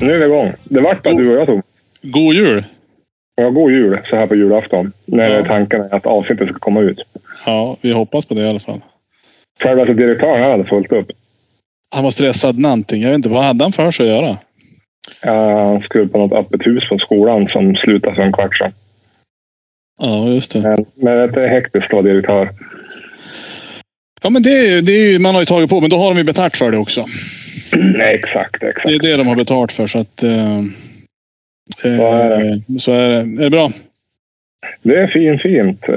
Nu är vi igång. Det vart bara du och jag tog. God jul! Ja, god jul så här på julafton. När Ja. tanken är att avsnittet ska komma ut. Ja, vi hoppas på det i alla fall. Själva alltså, direktören hade fullt upp. Han var stressad någonting. Jag vet inte, vad hade han för sig att göra? Han skulle på något öppet hus på skolan som slutade för en kvart sedan. Ja, just det. Men, men det är hektiskt vara direktör. Ja, men det, det är ju, man har ju tagit på, men då har de ju betalt för det också. Nej, exakt, exakt. Det är det de har betalt för, så att... Eh, Så är det. eh, så är det. Är det bra? Det är fint, fint. Eh,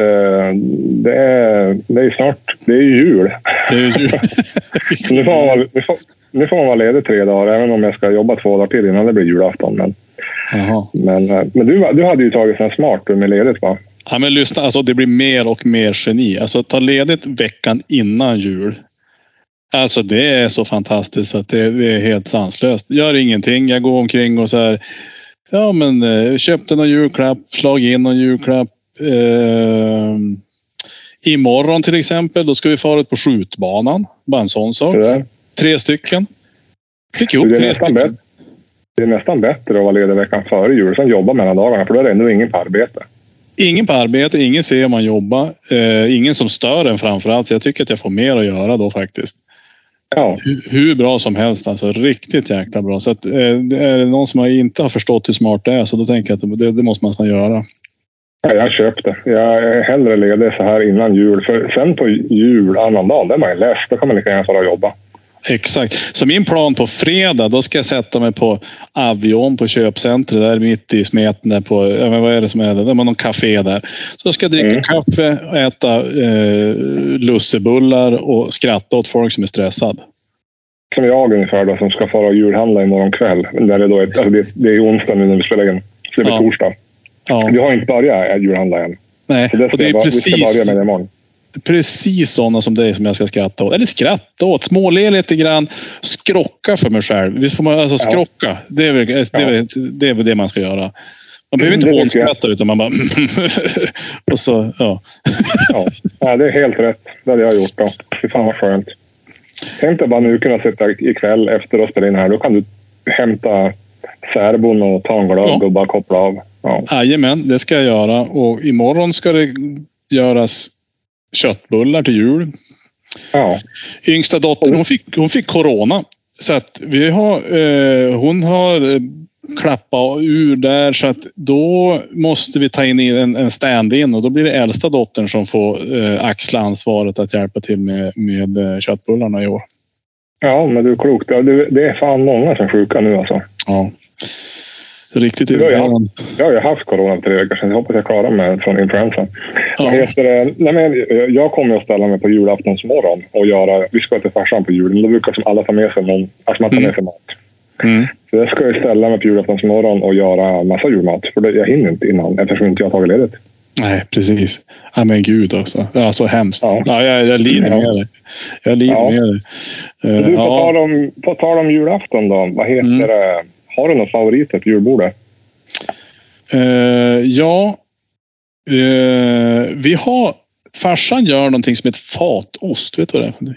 Det är, det är snart, det är ju jul. Det är ju jul. Nu får, man, nu, får, nu får man vara ledig tre dagar, även om jag ska jobba två dagar till innan det blir julafton. Men, Jaha. men, eh, men du, du hade ju tagit sån smart med ledigt va? Ja, men lyssna, alltså det blir mer och mer geni. Alltså ta ledigt veckan innan jul. Alltså det är så fantastiskt att det, det är helt sanslöst. Gör ingenting. Jag går omkring och så här. Ja men eh, köpte någon julklapp, slag in någon julklapp. Eh, imorgon till exempel, då ska vi fara ut på skjutbanan. Bara en sån sak. Det. Tre stycken. Fick ihop tre stycken. det är nästan bättre att vara ledig veckan före jul, sen jobba mellan dagarna, för då är det ändå ingen på arbete. Ingen på arbete, ingen ser man jobba. Eh, ingen som stör en framförallt. Så jag tycker att jag får mer att göra då faktiskt. Ja, Hur, hur bra som helst. Alltså riktigt jäkla bra. Så att, eh, är det någon som inte har förstått hur smart det är så då tänker jag att det, det måste man nästan göra. Ja, jag köpte. Jag är hellre ledig så här innan jul. För sen på jul, annan dag, är man ju less. Då kan man lika gärna fara och jobba. Exakt. Så min plan på fredag, då ska jag sätta mig på Avion på köpcentret där mitt i smeten. Där på, ja, men vad är det som är det? Det är någon café där. Så ska jag dricka Mm. kaffe, äta eh, lussebullar och skratta åt folk som är stressad. Som jag ungefär då, som ska fara och julhandla imorgon kväll. Där det, då är, alltså det, det är onsdag nu när vi spelar in. Så det blir Ja. torsdag. Ja, Vi har inte börjat julhandla än. nej. Så det Och det är bara, vi ska börja precis med det imorgon. Precis sådana som dig som jag ska skratta åt. Eller skratta åt, småle lite grann, skrocka för mig själv. Visst får man alltså Ja. skrocka? Det är väl det, är, väl- det, är väl det man ska göra. Man behöver inte tycker jag. hånskratta utan man bara... och så, ja. Ja. ja, det är helt rätt. Det hade jag gjort då. Fy fan vad skönt. Tänk dig bara nu kunna sitta ikväll efter att spela in här. Då kan du hämta särbon och ta en glögg Ja. och bara koppla av. Ja. Jajamän, det ska jag göra. Och imorgon ska det göras köttbullar till jul. ja. Yngsta dottern, hon fick, hon fick corona. Så att vi har, eh, hon har eh, klappat ur där så att då måste vi ta in en, en stand-in och då blir det äldsta dottern som får eh, axla ansvaret att hjälpa till med, med eh, köttbullarna i år. Ja, men du är klok. Det, är fan många som är sjuka nu alltså. Ja. Riktigt Det irriterande. Jag har ju haft corona för tre veckor sedan. Jag hoppas jag klarar mig från influensan. Ja. Vad heter det? Nej, men jag kommer att ställa mig på julaftonsmorgon och göra... Vi ska till farsan på julen. Då brukar som alla ta med sig någon... Alltså man tar med Mm. sig mat. Mm. Så jag ska ju ställa mig på julaftonsmorgon och göra massa julmat. För det, jag hinner inte innan eftersom inte jag har tagit ledigt. Nej, precis. Ja, men gud alltså. Ja, så hemskt. Ja. Ja. jag, jag lider Ja. med dig. Jag lider Ja. med dig. Eh, Du, på, ja. tal om, på tal om julafton då. Vad heter Mm. det? Har du några favoriter på julbordet? Eh, ja. Eh, vi har... Farsan gör någonting som heter fatost. Vet du vad det är?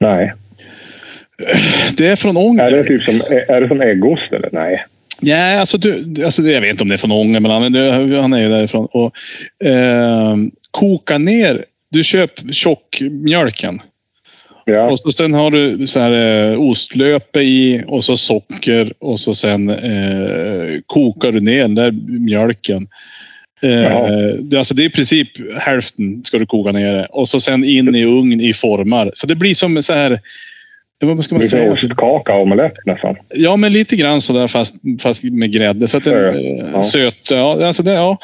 Nej. Det är från Är Ånge. det typ som, är det som äggost eller? Nej. Ja, alltså, du, alltså jag vet inte om det är från Ånge, men han, han är ju därifrån. Och, eh, koka ner. Du köper tjockmjölken. Ja. Och så sen har du så här, eh, ostlöpe i och så socker och så sen eh, kokar du ner den där mjölken. Eh, det, alltså det är i princip hälften ska du koka ner det. Och så sen in i ugn i formar. Så det blir som så här... Vad ska man Lite säga? ostkaka och omelett nästan. Ja, men lite grann sådär fast, fast med grädde. Så att den, eh, ja. Söt. Ja, alltså det, ja.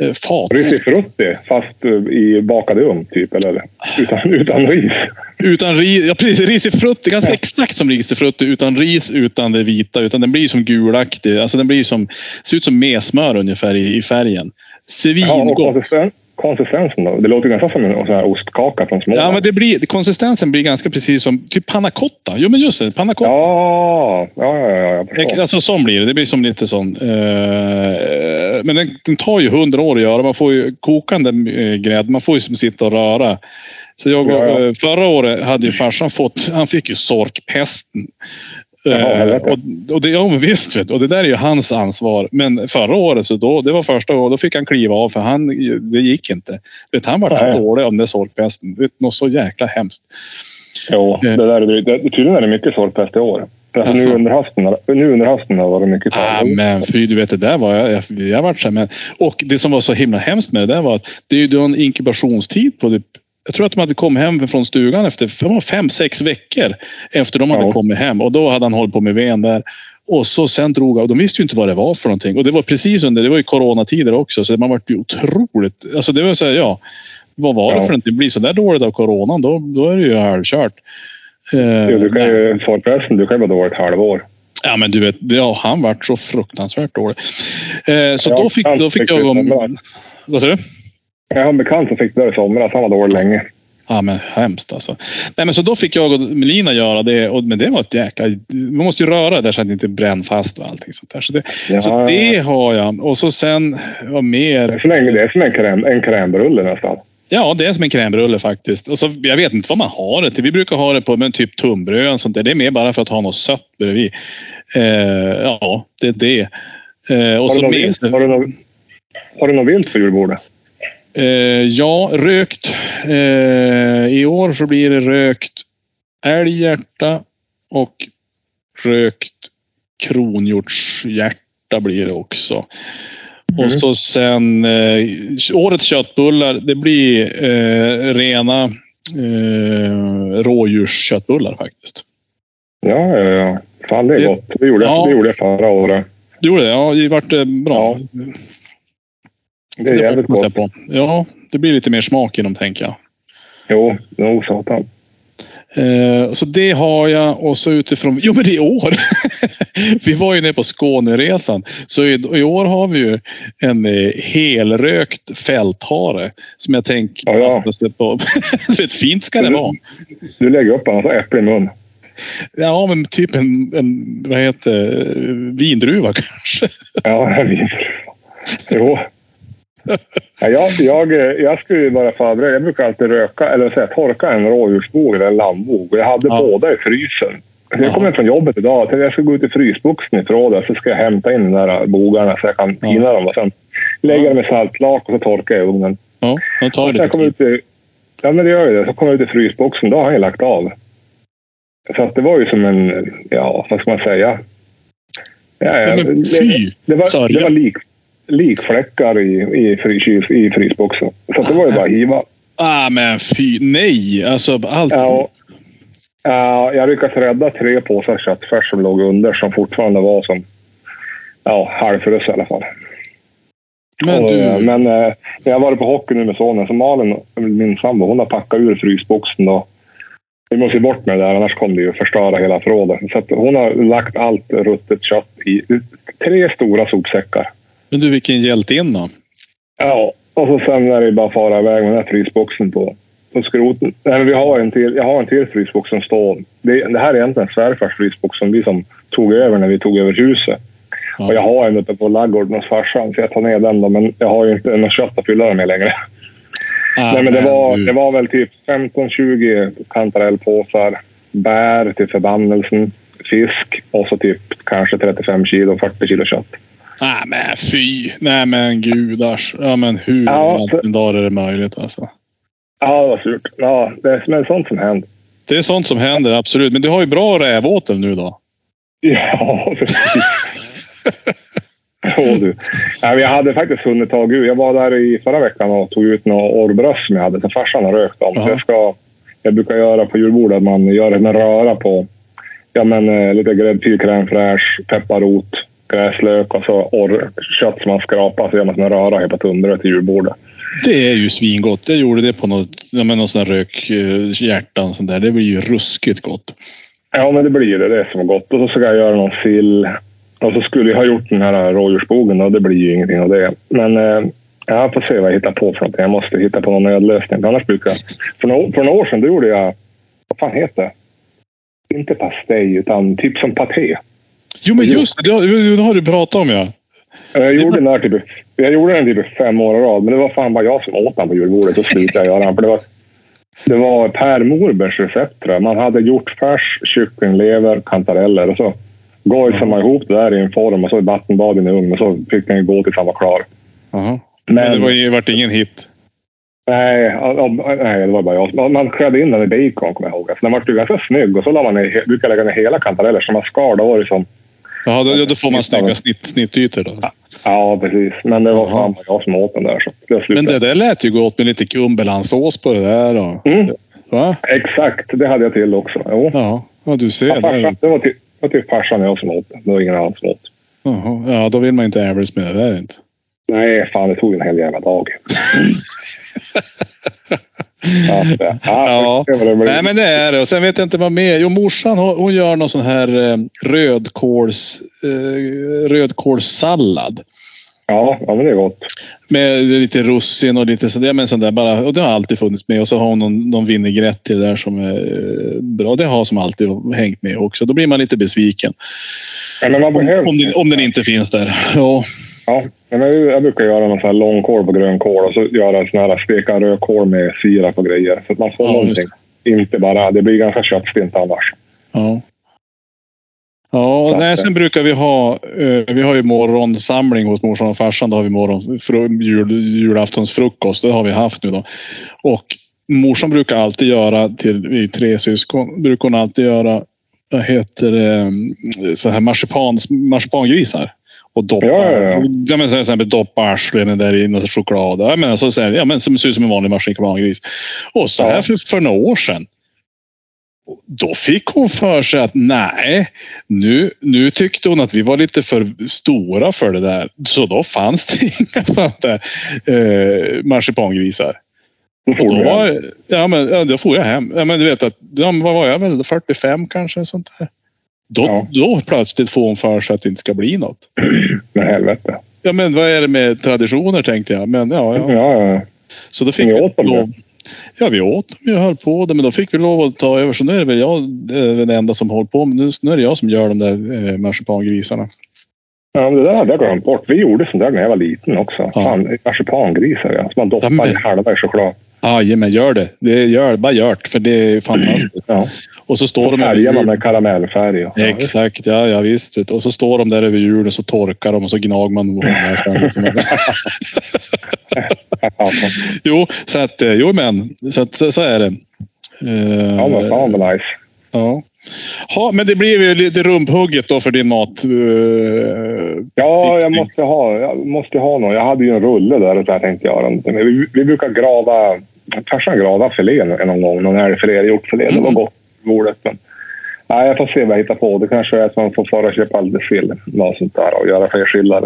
Eh, Fat. Risifrutti fast eh, i bakad ugn typ. Eller utan, utan ris. Utan ris. Ja, precis. Risifrutti. Ganska Ja. exakt som risifrutti. Utan ris, utan det vita. Utan den blir som gulaktig. Alltså den blir som, ser ut som mesmör ungefär i, i färgen. Ja, och Svingott. konsisten, konsistensen då? Det låter nästan som en sån här ostkaka från Småland. Ja, men det blir, konsistensen blir ganska precis som typ panna cotta. Jo, men just det. Panna cotta. ja, ja, ja, ja, jag förstår. Alltså sån blir det. Det blir som lite sån. Eh, men den, den tar ju hundra år att göra. Man får ju kokande eh, grädde. Man får ju som sitta och röra. Så jag, Ja, ja. eh, förra året hade ju farsan fått, han fick ju sorkpesten. Jaha, Eh, och, och det, ja, visst, vet, och det där är ju hans ansvar. Men förra året, så då, det var första året, då fick han kliva av för han, det gick inte. Vet, han var så dålig av den där sorkpesten. Vet, något så jäkla hemskt. Jo, det där är. Det- Tydligen är det mycket sorkpest i år. Alltså, nu, under hösten, har- nu under hösten har det varit mycket Ah, men fy, du vet det där var jag, jag, jag vart så här, men Och det som var så himla hemskt med det där var att det är ju en inkubationstid på typ jag tror att de hade kommit hem från stugan efter fem, sex veckor efter de hade Ja. kommit hem och då hade han hållit på med ven där. Och så sen drog och de visste ju inte vad det var för någonting. Och det var precis under, det var ju coronatider också så man vart ju otroligt, alltså det var så här, ja. Vad var det Ja. för någonting? Det blir så där dåligt av coronan då, då är det ju halvkört. Jo, du kan ju, sorkpesten, du kan ju vara dålig ett halvår. Ja men du vet, ja, han vart så fruktansvärt dålig. Eh, så Ja, då fick, då fick jag... vad sa du? Jag har en bekant som fick det där i somras. Han var dålig länge. Ja men hemskt alltså. Nej men så då fick jag och Melina göra det. Och, men det var ett jäkla... Man måste ju röra det där så att det inte bränner fast och allting sånt där. Så det, Ja, så det har jag. Och så sen, vad Det mer? är som en, det är som en, kräm, en krämrulle nästan. Ja, det är som en krämrulle faktiskt. Och så, jag vet inte vad man har det till. Vi brukar ha det på men typ tunnbröd och sånt där. Det är mer bara för att ha något sött bredvid. Eh, ja, det är det. Eh, och Har så du, med, har, du något, har du något vilt på julbordet? Eh, ja, rökt. Eh, I år så blir det rökt älghjärta och rökt kronhjortshjärta blir det också. Mm. Och så sen eh, årets köttbullar, det blir eh, rena eh, rådjursköttbullar faktiskt. Ja, ja, ja. Fan, det är gott. Det gjorde, Ja. det gjorde jag förra året. Det gjorde det? Ja, det vart eh, bra. Det är jävligt gott. på. Ja, det blir lite mer smak i dem tänker jag. Jo, nog satan. Eh, så det har jag och så utifrån, jo men det är år. vi var ju nere på Skåneresan. Så i, i år har vi ju en eh, helrökt fälthare. Som jag tänker Ja, ja. på. Vet, fint ska det vara. Du lägger upp en äpple i mun. Ja men typ en, en vad heter vindruva kanske. Ja, jag vet. Jo. Ja, jag, jag, jag skulle ju vara förberedd. Jag brukar alltid röka, eller säga, torka en rådjursbog eller en lammvog. Och Jag hade Ja. båda i frysen. Jag kommer från jobbet idag. Jag tänkte jag ska gå ut i frysboxen i förrådet så ska jag hämta in de där bogarna så jag kan Ja. tina dem och sen lägga dem i saltlak och så torkar jag i ugnen. Ja, det tar Och jag lite ut i, ja, men det gör ju det. Så kommer jag ut i frysboxen. Då har han ju lagt av. Så att det var ju som en, ja, vad ska man säga? Ja, ja, men fy! det var, Sörja. det var lik, likfläckar i, i, frys, i frysboxen. Så det var ju bara att hiva. Ah men fy, nej! Alltså allt. Ja, ja, jag lyckades rädda tre påsar köttfärs som låg under som fortfarande var som ja, halvfrös i alla fall. men Och, eh, du, men eh, jag har varit på hockey nu med sonen. Så Malin, min sambo, hon har packat ur frysboxen. Och vi måste ju bort med det där, annars kommer det ju förstöra hela förrådet. Så hon har lagt allt ruttet kött i tre stora sopsäckar. Men du vilken hjältinna. Ja, och så sen är det bara att fara iväg med den här frysboxen på, på skroten. Nej, men vi har en till, jag har en till frysbox som står... Det, det här är egentligen svärfars frysbox som vi som tog över när vi tog över huset. Ja. Och jag har en uppe på ladugården hos farsan, så jag tar ner den då. Men jag har ju inte något kött att fylla den med längre. Ah, Nej, men det var, det var väl typ 15-20 kantarellpåsar, bär till förbannelsen, fisk och så typ kanske 35 kilo, 40 kilo kött. Nej men fy! Nej men gudars. Ja men hur Ja, ja, dagar är det möjligt alltså? Ja, var surt. Ja, det är men sånt som händer. Det är sånt som händer absolut. Men du har ju bra rävåtel nu då? Ja, precis. Jo, du. Ja, jag hade faktiskt hunnit ta ut. Jag var där i förra veckan och tog ut några orrbröst som jag hade. Så farsan har rökt Jaha. jag, ska, jag brukar göra på julbordet man gör en röra på ja, men, eh, lite gräddfil, crème fraîche, pepparrot, gräslök och så orr, kött som man skrapar. Så gör man som en röra här på tunnbröd till julbordet. Det är ju svingott. Jag gjorde det på något, ja, men någon sån här rök eh, och sånt där. Det blir ju ruskigt gott. Ja, men det blir det. Det är som gott. Och så ska jag göra någon sill. Och så skulle jag ha gjort den här rådjursbogen och det blir ju ingenting av det. Men eh, jag får se vad jag hittar på för någonting. Jag måste hitta på någon nödlösning. Annars brukar jag... För, några, för några år sedan då gjorde jag... Vad fan heter det? Inte pastej, utan typ som paté. Jo men just det, det har, du pratat om ja. Jag gjorde, den här typ, jag gjorde den typ fem år i rad, men det var fan bara jag som åt den på julbordet. Så slutade jag göra den. För det var, det var Per Morbergs recept tror jag. Man hade gjort färs, kycklinglever, kantareller och så gojsade man ihop det där i en form och så i vattenbad i en ugn och så fick den gå tills han var klar. Jaha. Men, Men, det var, ju- vart ingen hit. nej, nej, det var bara jag. Man, skrädde in den i bacon kommer jag ihåg. Så den var ju ganska snygg och så la man ner, brukade lägga ner hela kantareller så man skar. Då var det som, Jaha, då, då får man snygga snitt, snittytor då. ja precis. Men det var fan jag som åt den där. Så det Men det där lät ju gott med lite kumbelandsås på det där. Och, Mm, va? exakt, det hade jag till också. Jo. Ja, ja, du ser. Ja, farsan, det var typ, var typ farsan och jag som åt det. Det var ingen annan som åt. Jaha, ja, då vill man inte ävlas med det där inte. Nej, fan det tog en hel jävla dag. ja, Ja. Nej, men det är det. Och sen vet jag inte vad mer. Jo, morsan hon, hon gör någon sån här eh, rödkåls, eh, rödkålssallad. ja, ja, men det är gott. Med lite russin och lite sådär. Men sån där bara, och det har alltid funnits med. Och så har hon någon, någon vinägrett till det där som är eh, bra. Det har som alltid hängt med också. Då blir man lite besviken. Ja, men man behöver, Om, det, om den inte finns där. Ja. Ja, men jag, brukar göra någon sån här långkål på grönkål och så göra sån här steka rödkål med sirap och grejer. Så att man får Ja, någonting. Inte bara, det blir ganska köttstint annars. Ja. Ja, Så nej, att, sen brukar vi ha, eh, vi har ju morgonsamling hos morsan och farsan. Då har vi morgon, fru, jul, julaftonsfrukost. Det har vi haft nu då. Och morsan brukar alltid göra till, vi tre syskon, brukar hon alltid göra, vad heter det, så här marsipan, marsipangrisar. Och doppa, Ja, ja, ja. ja men till exempel doppa arslen där i något choklad. Ja, men alltså, så här, ja, men som ser ut som en vanlig marsipangris. Och så här för, för några år sedan. Då fick hon för sig att nej, nu, nu tyckte hon att vi var lite för stora för det där. Så då fanns det inga sådana där eh, marsipangrisar. Då får du då, hem. ja, men, ja, då får jag hem. Ja, men du vet att, ja, vad var jag väl? 45 kanske? Sånt där. Då, Ja. då plötsligt får hon för sig att det inte ska bli något. Men helvete. Ja, men vad är det med traditioner tänkte jag. Men ja, Ja, ja. ja. Så då fick vi åt dem lov. Ja, vi åt dem och höll på det, men då fick vi lov att ta över. Så nu är det väl jag eh, den enda som håller på. Men nu, nu är det jag som gör de där eh, marsipangrisarna. Ja, det där hade jag glömt bort. Vi gjorde sånt där när jag var liten också. Ja. Fan, marsipangrisar ja. Som man doppar Ja, men- halva i choklad. Jajamän, gör det. det gör, bara gör det, för det är fantastiskt. Ja. Och så står Och de över färgar man jul. med karamellfärg. Ja. Exakt, ja, ja visst. Och så står de där över julen så torkar de och så gnager man dem Jo, så att, eh, jo men, så, att, så, så är det. Eh, ja, men fan vad nice. ja. Ha, men det blir ju lite rumphugget då för din mat. eh, Ja, jag måste ha, jag måste ha någon. Jag hade ju en rulle där och så jag tänkte göra någonting. Vi, vi brukar grava, farsan grava filé någon gång. Någon älgfilé eller hjortfilé. Det var Mm. gott bordet. Men, nej, jag får se vad jag hittar på. Det kanske är att man får fara och köpa lite sill. Något sånt där och göra fler sillar.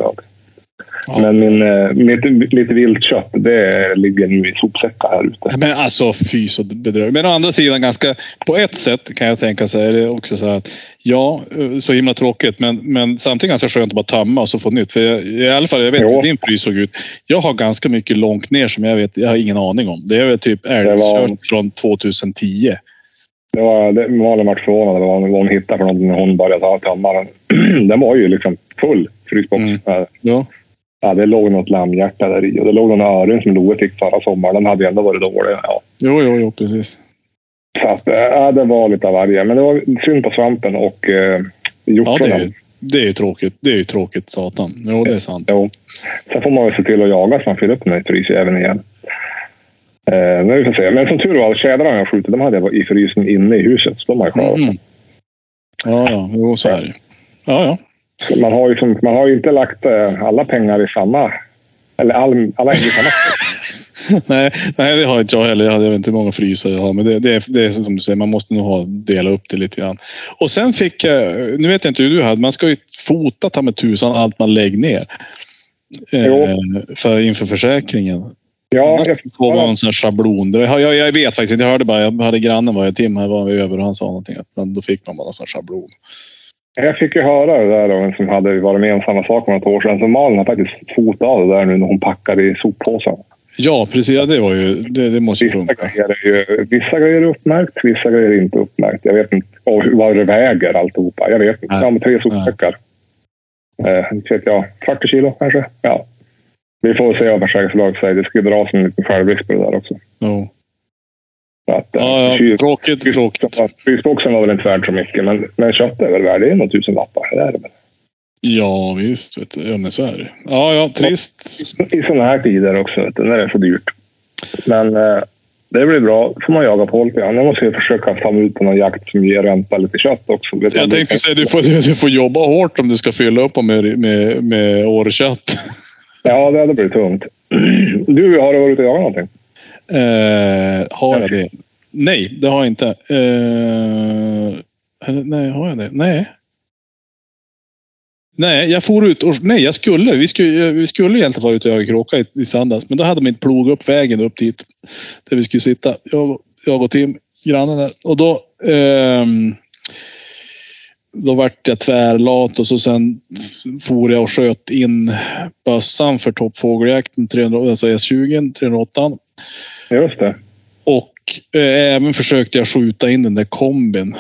Något. Ja. Men min, eh, mitt, lite viltkött, det ligger nu i sopsäckar här ute. Men alltså fy så bedrövligt. Men å andra sidan ganska, på ett sätt kan jag tänka så är det också så här att ja, eh, så himla tråkigt men, men samtidigt ganska skönt att bara tömma och så få nytt. För jag, i alla fall, jag vet Jo. hur din frys såg ut. Jag har ganska mycket långt ner som jag vet, jag har ingen aning om. Det är väl typ älgkött från 2010. Det var, det, Malin var förvånad vad hon, vad hon hittade för någonting när hon började tömma den. Den var ju liksom full, frysbox. Mm. Ja. Ja. Det låg något lammhjärta där i och det låg någon öron som Loe fick förra sommaren. Den hade ändå varit dålig. Ja. Jo, jo, jo, precis. Att, äh, ja, det var lite av varje. Men det var synd på svampen och äh, Ja, det är, hjortronen. det är ju tråkigt. Det är ju tråkigt satan. Jo, det är sant. Jo. Sen får man väl se till att jaga så man fyller upp den här frysjäveln igen. Eh, men vi får se. Men som tur var, tjädrarna jag skjutit, de hade jag i frysen inne i huset. Så de har jag kvar. Mm. Ja, ja, jo, så är det. Ja, ja. Man har ju, som, man har ju inte lagt eh, alla pengar i samma... Eller all, alla ägg i samma nej, nej, det har inte jag heller. Jag vet inte hur många frysar jag har. Men det, det, är, det är som du säger, man måste nog ha, dela upp det lite grann. Och sen fick jag, nu vet jag inte hur du hade, man ska ju fota ta med tusan allt man lägger ner. Eh, för, inför försäkringen. Ja, jag, får man en sån här schablon. Det- Jag, jag vet faktiskt inte. Jag hörde bara, jag hade grannen var jag Tim här var över och han sa någonting. Att då fick man bara en sån här schablon. Jag fick ju höra det där av en som hade varit med om samma sak för något år sedan. Så Malin har faktiskt fotat av det där nu när hon packade i soppåsen. Ja, precis. Ja, det var ju, det, det måste Vissa funka. grejer, är ju, vissa grejer är uppmärkt, vissa grejer är inte uppmärkt. Jag vet inte och vad det väger alltihopa. Jag vet inte. Ja, med tre sopsäckar. Eh, vet jag, 40 kilo kanske. Ja. Vi får se vad försäkringsbolaget säger. Det ska ju dras en liten självrisk på det där också. Jo. Att, eh, Ja, ja. kyl- Tråkigt, tråkigt. Frysboxen var väl inte värd så mycket, men, men köttet är väl värd det är nog tusen lappar. Det är det väl. Ja, visst. Vet du. Ja, men så är det. Ja, ja, trist. I sådana här tider också, vet du, när det är så dyrt. Men eh, det blir bra. får man jaga på lite grann. Jag måste försöka ta mig ut på någon jakt som ger ränta lite kött också. Vet Jag tänkte säga du får, du får jobba hårt om du ska fylla upp med, med, med årkött. Ja, det hade blivit tungt. Du, har du varit ute och jagat någonting? Eh, har jag det? Nej, det har jag inte. Eh, eller, nej, har jag det? Nej. Nej, jag for ut och... Nej, jag skulle. Vi skulle, vi skulle egentligen vara ute och jaga kråka i, i söndags. Men då hade de inte plogat upp vägen upp dit. Där vi skulle sitta. Jag, jag och Tim, grannen där. Och då... ehm, då vart jag tvärlat och så sen for jag och sköt in bössan för toppfågeljakten, 300, alltså S20, 308. Just det. Och eh, även försökte jag skjuta in den där kombin.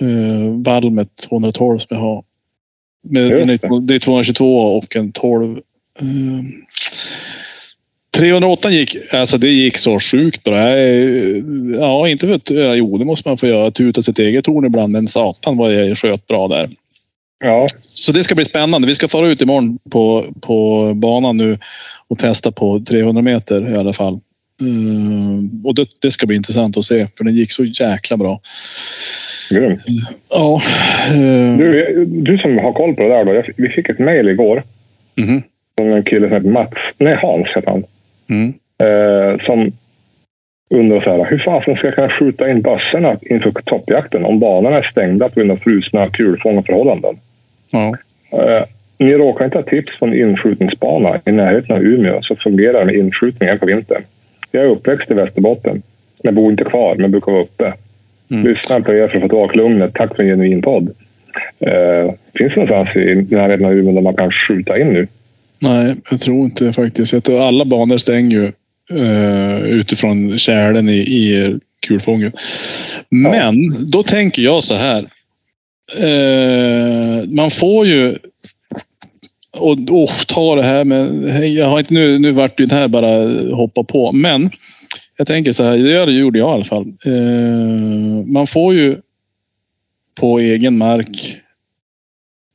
Eh, Valmet 212 som jag har. Med, den är, det. är 222 och en 12. Eh, 308 gick, alltså det gick så sjukt bra. Ja, inte för att, jo det måste man få göra. Tuta sitt eget torn ibland. Men satan vad jag sköt bra där. Ja, Så det ska bli spännande. Vi ska fara ut imorgon på, på banan nu och testa på 300 meter i alla fall. Mm, och det, det ska bli intressant att se för den gick så jäkla bra. grymt. Ja. eh, Du, du som har koll på det där då. Vi fick ett mejl igår mhm, från en kille som heter Mats. Nej, Hans heter han. mm, Eh, som undrar så här. Hur fasen ska jag kunna skjuta in bössorna inför toppjakten om banorna är stängda på grund av frusna kulfångarförhållanden? ja. Eh, ni råkar inte ha tips på en inskjutningsbana i närheten av Umeå så fungerar med inskjutningen på vintern. Jag är uppväxt i Västerbotten. Jag bor inte kvar, men brukar vara uppe. Mm. Lyssnar på er för att få tillbaka lugnet. Tack för en genuin podd. Eh, finns det någonstans i närheten av Umeå där man kan skjuta in nu? Nej, jag tror inte faktiskt. Jag tror alla banor stänger ju eh, utifrån kärlen i, i kulfången. Men då tänker jag så här. Eh, man får ju och, och ta det här med, jag har inte nu, nu vart det här bara hoppa på, men jag tänker så här, det gjorde jag i alla fall. Eh, man får ju på egen mark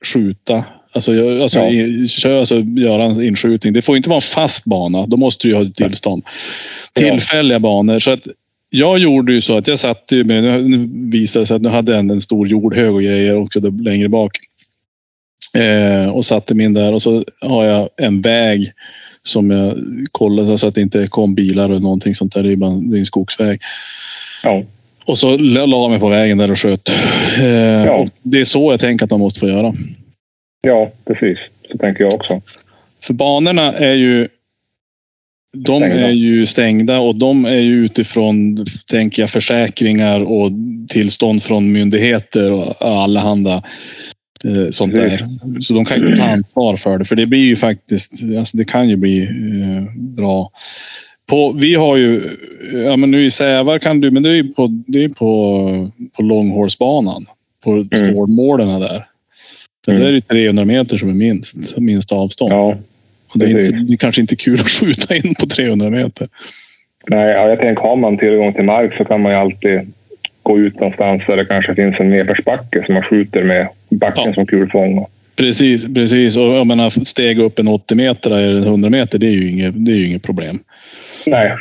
skjuta, alltså, alltså, Ja. i, kö- alltså göra en inskjutning. Det får inte vara en fast bana, då måste du ju ha tillstånd. Ja. Tillfälliga banor. Så att jag gjorde ju så att jag satte ju med, nu- nu visade det sig att nu hade jag en, en stor jordhög och grejer också där längre bak. Eh, och satte min där och så har jag en väg som jag kollade så att det inte kom bilar och någonting sånt där. Det är bara det är en skogsväg. Ja, Och så la jag mig på vägen där och sköt. Eh, Ja. och det är så jag tänker att man måste få göra. ja precis. Så tänker jag också. För banorna är ju de Stängda. är ju stängda och de är ju utifrån, tänker jag, försäkringar och tillstånd från myndigheter och allehanda eh, sånt där. Så de kan ju ta ansvar för det, för det blir ju faktiskt, alltså det kan ju bli eh, bra. På, vi har ju, ja men nu i Sävar kan du, men det är ju på, det är på, på långhålsbanan. På stålmålen där. För Mm. där är det 300 meter som är minst, minst avstånd. Ja, Och det, är inte, det är kanske inte kul att skjuta in på 300 meter. Nej, ja, jag tänker har man tillgång till mark så kan man ju alltid gå ut någonstans där det kanske finns en nedförsbacke som man skjuter med backen Ja. som kulfång. Precis, precis. Och jag menar, steg upp en 80 meter eller 100 meter, det är ju inget, det är ju inget problem. Nej,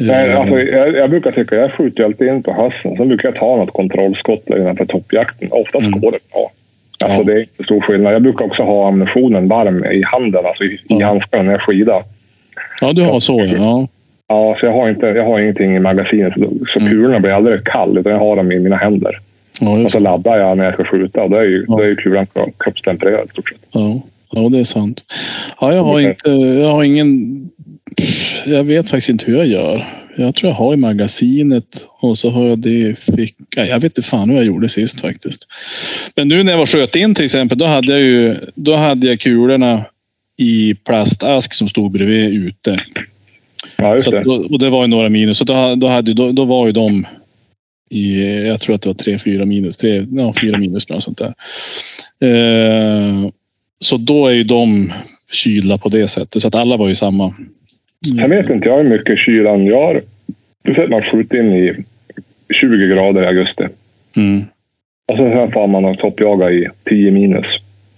Nej, Eh, alltså, jag, jag brukar tycka, jag skjuter alltid in på hösten. Sen brukar jag ta något kontrollskott innanför toppjakten. Oftast Mm. går det bra. Alltså, Ja. Det är inte stor skillnad. Jag brukar också ha ammunitionen varm i handen, alltså i, i Ja. handskarna när jag skidar. Ja, du har så ja. Ja, så jag har, inte, jag har ingenting i magasinet, så, Mm. kulorna blir aldrig kall, utan jag har dem i mina händer. Ja, Och så laddar jag när jag ska skjuta och då är ju, Ja. då är ju kulan kroppstempererad i stort sett. ja. ja, det är sant. Ja, jag har Okej. inte, jag har ingen, jag vet faktiskt inte hur jag gör. Jag tror jag har i magasinet och så har jag det i fickan. Jag vet inte fan hur jag gjorde sist faktiskt. Men nu när jag var sköt in till exempel, då hade jag ju, då hade jag kulorna i plastask som stod bredvid ute. Ja, just det. att och det var ju några minus. Så då, då, hade, då, då var ju de i, jag tror att det var tre, fyra minus. Tre, ja, fyra minus något sånt där. Eh, så då är ju de kylda på det sättet. Så att alla var ju samma. Jag vet inte jag hur mycket kylan gör. Du ser att man skjuter in i 20 grader i augusti. Mm. Och så sen får man toppjaga i 10 minus.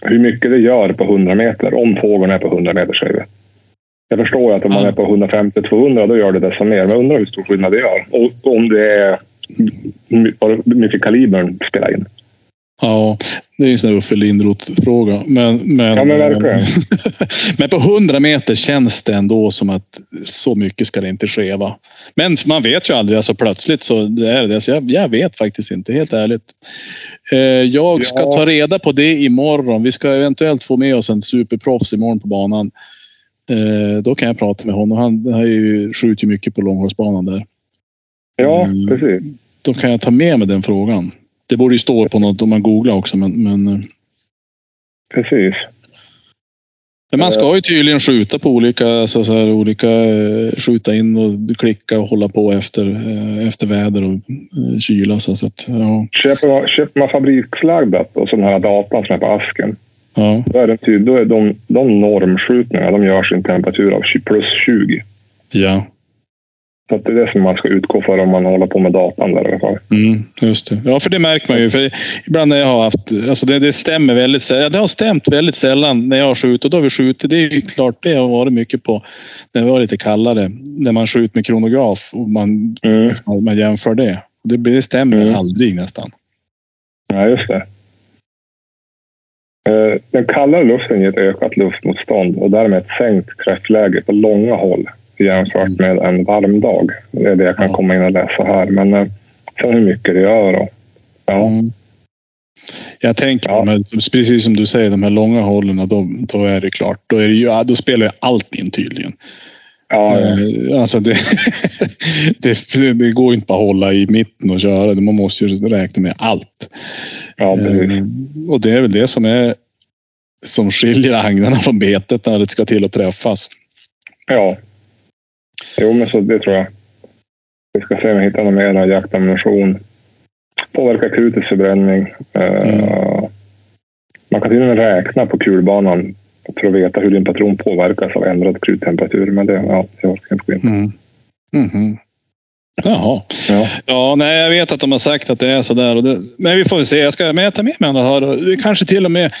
Hur mycket det gör på 100 meter, om fågeln är på 100 meter säger vi. Jag förstår att om man är på 150-200 då gör det desto mer. Men jag undrar hur stor skillnad det gör. Och om det är mycket kalibern spelar in. Ja, det är ju en sån där Uffe Lindroth-fråga. Men, men, Ja, men verkligen. men på 100 meter känns det ändå som att så mycket ska det inte ske. Va? Men man vet ju aldrig. Alltså plötsligt så det är det. Så jag, jag vet faktiskt inte, helt ärligt. Eh, jag ska Ja. ta reda på det imorgon. Vi ska eventuellt få med oss en superproffs imorgon på banan. Eh, då kan jag prata med honom. Han har ju skjutit mycket på långhållsbanan där. Ja, Mm. precis. Då kan jag ta med mig den frågan. Det borde ju stå på något om man googlar också. Men, men, eh, Precis. men man ska ju tydligen skjuta på olika, alltså så här, olika eh, skjuta in och klicka och hålla på efter, eh, efter väder och eh, kyla. Så, så att, ja, Köper man, köper man fabrikslagdat och sådana här datan som är på asken. Ja, Då är, det tydligt, då är de, de normskjutningarna de görs i en temperatur av 20 plus 20. ja. Så att det är det som man ska utgå för om man håller på med datan där i alla fall. Mm, just det. Ja, för det märker man ju. För ibland när jag har haft, alltså det, det stämmer väldigt sällan. Det har stämt väldigt sällan när jag har skjutit. Och då har vi skjutit. Det är ju klart, det har varit mycket på när det var lite kallare. När man skjuter med kronograf och man, Mm. man, man jämför det. Det, det stämmer Mm. aldrig nästan. Ja, just det. Eh, Den kallare luften ger ett ökat luftmotstånd och därmed ett sänkt träffläge på långa håll jämfört med en varm dag. Det är det jag kan Ja. komma in och läsa här. Men eh, sen hur mycket det gör och ja, Mm. Jag tänker, Ja. men precis som du säger, de här långa hållen, då, då är det klart. Då, är det ju, då spelar ju allt in tydligen. ja, ja. Eh, Alltså det, det, det går inte bara att hålla i mitten och köra. Man måste ju räkna med allt. Ja precis. Eh, Och det är väl det som är som skiljer agnarna från betet när det ska till att träffas. Ja. Jo, men så det tror jag. Vi ska se om vi hittar någon mer jaktammunition. Påverkar krutets förbränning. Eh, Mm. Man kan till och med räkna på kulbanan för att veta hur din patron påverkas av ändrad kruttemperatur. Men det, ja, det orkar jag inte gå in på. Mm. Mhm. Jaha. Ja. Ja, nej, jag vet att de har sagt att det är så där. Och det, men vi får väl se. Jag ska, tar med mig här. och det Kanske till och med.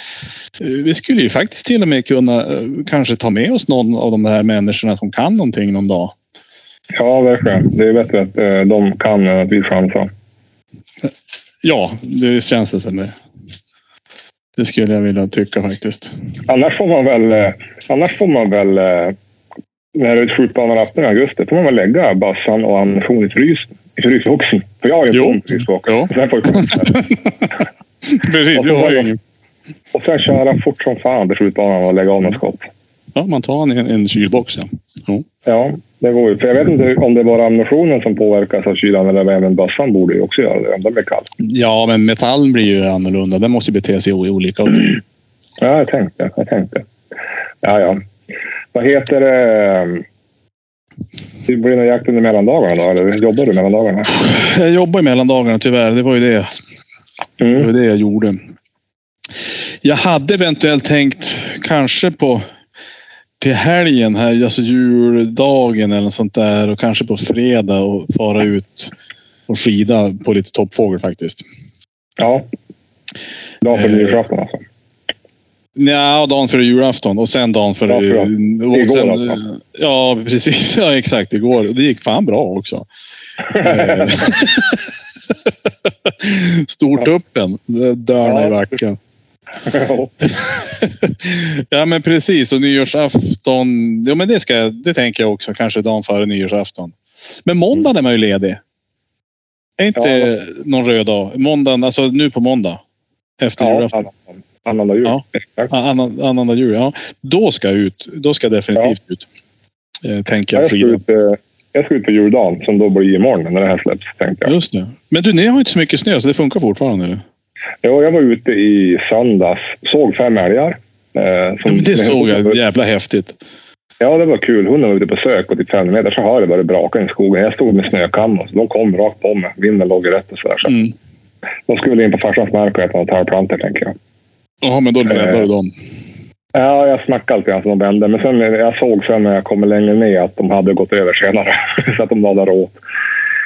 Vi skulle ju faktiskt till och med kunna eh, kanske ta med oss någon av de här människorna som kan någonting någon dag. ja, verkligen. Det är bättre att eh, de kan än att vi chansar. Ja, det känns det som det. Det skulle jag vilja tycka faktiskt. Annars får man väl, eh, annars får man väl när det är skjutbanerappen i augusti får man väl lägga bassan och ammunition i frysboxen. För jag har ju en sån frysbox. Sen får jag Precis, du har ju ingen. Och sen köra fort som fan till skjutbanan och lägga av något skott. Ja, man tar en, en kylbox. Ja. Jo. Ja, det går ju. För jag vet inte om det är bara ammunitionen som påverkas av kylan eller även bössan borde ju också göra det om den blir kall. ja, men metallen blir ju annorlunda. Den måste ju bete sig i olika. Ja, jag tänkte. Jag tänkte. Ja, ja. Vad heter det? Det blir någon jakt under mellandagarna då? Eller jobbar du mellandagarna? Jag jobbar i mellandagarna tyvärr. Det var ju det. Det Mm. var det jag gjorde. Jag hade eventuellt tänkt kanske på till helgen här, alltså juldagen eller något sånt där och kanske på fredag och fara ut och skida på lite toppfågel faktiskt. Ja. Dag för Eh, nyårsafton alltså. Ja, dagen före julafton och sen dagen före... Ja, igår sen, alltså. Ja, precis. Ja, exakt. Igår. Det gick fan bra också. Eh, Stort öppen. Dörrarna Ja. i backen. ja men precis och nyårsafton. Ja men det ska det tänker jag också kanske dagen före nyårsafton. Men måndagen är man ju ledig. Är inte Ja. någon röd dag? Måndagen, alltså nu på måndag. Efter ja, julafton. Annan- annandag jul. Ja. Annan, annandag jul, ja. Då ska jag ut. Då ska jag definitivt ut. Eh, tänker Ja, jag jag, ska skida. ut, eh, jag ska ut på juldagen som då blir imorgon när det här släpps. Tänkte jag. Just det. Men du, ni har inte så mycket snö så det funkar fortfarande eller? Jo, jag var ute i söndags. Såg fem älgar. Eh, Ja, som, men det såg jag. Jävla häftigt. Ja, det var kul. Hunden var ute på sök och till fem meter så hörde jag bara det braka i skogen. Jag stod med snökam och de kom rakt på mig. Vinden låg rätt och sådär. Så Mm. de skulle in på farsans mark och äta några tallplantor, tänker jag. Ja, men då räddade Eh. du dem. Ja, jag snackade lite grann som de vände. Men sen, jag såg sen när jag kom längre ner att de hade gått över senare. så att de hade råd.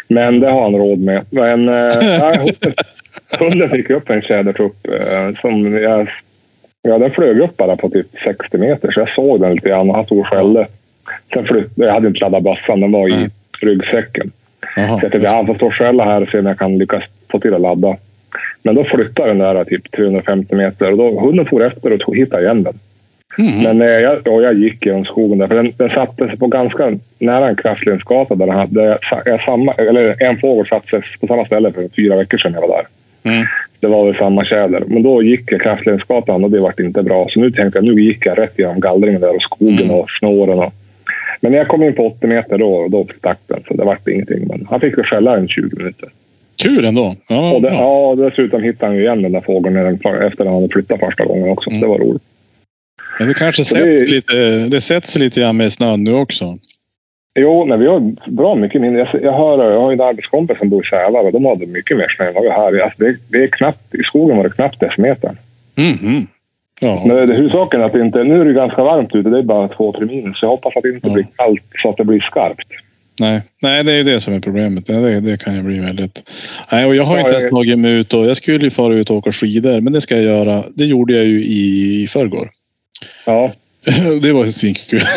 Men det har han råd med. Men äh, hunden fick upp en tjädertupp som jag... Ja, den flög upp bara på typ 60 meter så jag såg den lite grann och han stod och skällde. Sen flyttade, jag hade inte laddat bössan, den var i mm. ryggsäcken. Aha, så jag tänkte, han får stå och skälla här och se om jag kan lyckas få till att ladda. Men då flyttade den där typ 350 meter och då hunden for efter och hittade igen den. Mm. Men eh, jag, och jag gick genom skogen där, för den, den satte sig på ganska nära en kraftledningsgata där den hade, jag, samma, eller en fågel satte sig på samma ställe för fyra veckor sedan jag var där. Mm. Det var väl samma tjäder. Men då gick jag kraftledningsgatan och det vart inte bra. Så nu tänkte jag nu gick jag rätt genom gallringen där och skogen mm. och snåren. Och, men när jag kom in på 80 meter då, då stack den, så det vart ingenting. Men han fick väl skälla en 20 minuter. Kul ändå. Ja, och det, ja, dessutom hittade han ju igen den där fågeln efter att han hade flyttat första gången också. Mm. Det var roligt. Men det kanske sätts, det, lite, det sätts lite grann med snön nu också? Jo, nej, vi har bra mycket mindre. Jag, jag, hör, jag har en arbetskompis som bor i Sävar och de hade mycket mer snö än vad vi har här. Alltså det, det, är knappt, I skogen var det knappt decimetern. Mm -hmm. ja. Men huvudsaken är att det inte... Nu är det ganska varmt ute. Det är bara två, tre minus. Jag hoppas att det inte ja. blir kallt så att det blir skarpt. Nej, nej det är det som är problemet. Det, det kan ju bli väldigt... Nej, och jag har inte ens tagit mig ut och jag skulle ju fara ut och åka skidor, men det ska jag göra. Det gjorde jag ju i förrgår. Ja. det var svinkul.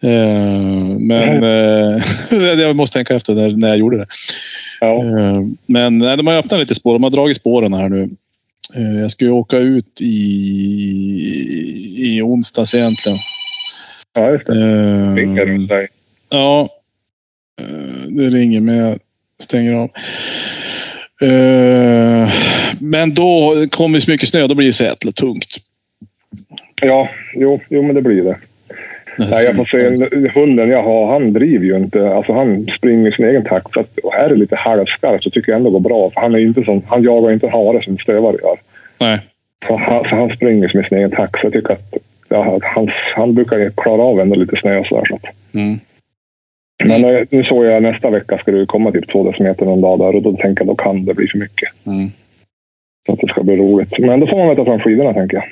Eh, men eh, jag måste tänka efter när, när jag gjorde det. Ja. Eh, men nej, de har öppnat lite spår. De har dragit spåren här nu. Jag ska ju åka ut i, i onsdags egentligen. Ja, just det. Dig. Ja. Det ringer men jag stänger av. Men då kommer det så mycket snö, då blir det jäkla tungt. Ja, jo, jo men det blir det. Nej, jag får se, hunden jag har, han driver ju inte. Alltså han springer i sin egen takt. Så att, och här är det lite halvskarpt så tycker jag ändå går bra. För han, är inte som, han jagar inte hare som stövare gör. Nej. Så han, så han springer med sin egen takt. Så jag tycker att ja, han, han brukar klara av ändå lite snö och sådär. Så mm. Men eh, nu såg jag nästa vecka ska det komma typ två decimeter någon dag där och då tänker jag då kan det bli för mycket. Mm. Så att det ska bli roligt. Men då får man väl ta fram skidorna tänker jag.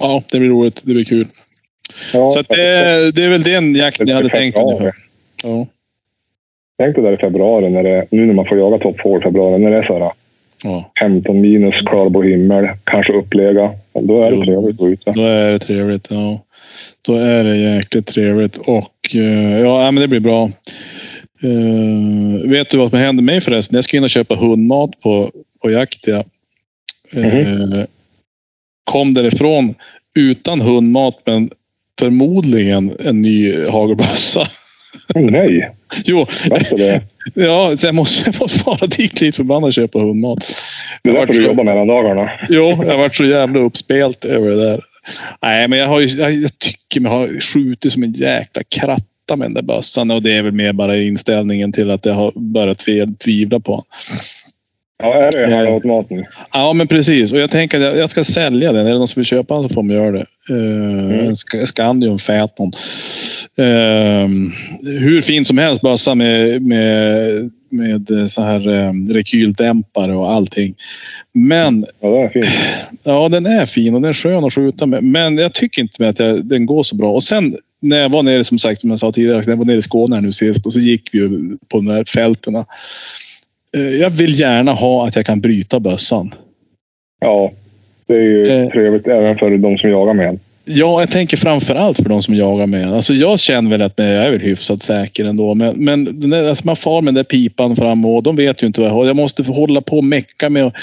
Ja, det blir roligt. Det blir kul. Ja, så det, det är väl den jakten jag hade tänkt ungefär. Ja. Tänk dig där i februari, när det, nu när man får jaga toppfågel i februari, när det är så här, ja. 15 minus, klarblå himmel, kanske upplega. Då är det trevligt att gå ute. Då är det trevligt, ja. Då är det jäkligt trevligt och eh, ja, men det blir bra. Uh, vet du vad som hände mig förresten? Jag ska in och köpa hundmat på, på jakt. Ja. Mm -hmm. uh, kom därifrån utan hundmat men förmodligen en ny hagelbössa. nej! jo. det? Ja, så jag måste, jag måste fara dit lite förbannad och köpa hundmat. Det är därför du jobbar mellan dagarna. Jo, jag varit så jävla uppspelt över det där. Nej, men jag, har ju, jag, jag tycker mig ha skjutit som en jäkla kratta med den där bössan och det är väl mer bara inställningen till att jag har börjat tvivla på honom. Ja, är det halvautomaten? Ja, men precis. Och jag tänker att jag ska sälja den. Är det någon som vill köpa den så får man göra det. Uh, mm. En Scandium Phaeton. Uh, hur fin som helst bössa med, med, med så här um, rekyldämpare och allting. Men... Ja, den är fin. Ja, den är fin och den är skön att skjuta med. Men jag tycker inte med att jag, den går så bra. Och sen när jag var nere, som sagt, som jag sa tidigare, när jag var nere i Skåne nu sist och så gick vi på de här fältena. Eh, jag vill gärna ha att jag kan bryta bössan. Ja, det är ju eh, trevligt även för de som jagar med en. Ja, jag tänker framför allt för de som jagar med en. Alltså jag känner väl att jag är väl hyfsat säker ändå. Men, men där, alltså man far med den där pipan fram och de vet ju inte vad jag har. Jag måste hålla på och mecka med att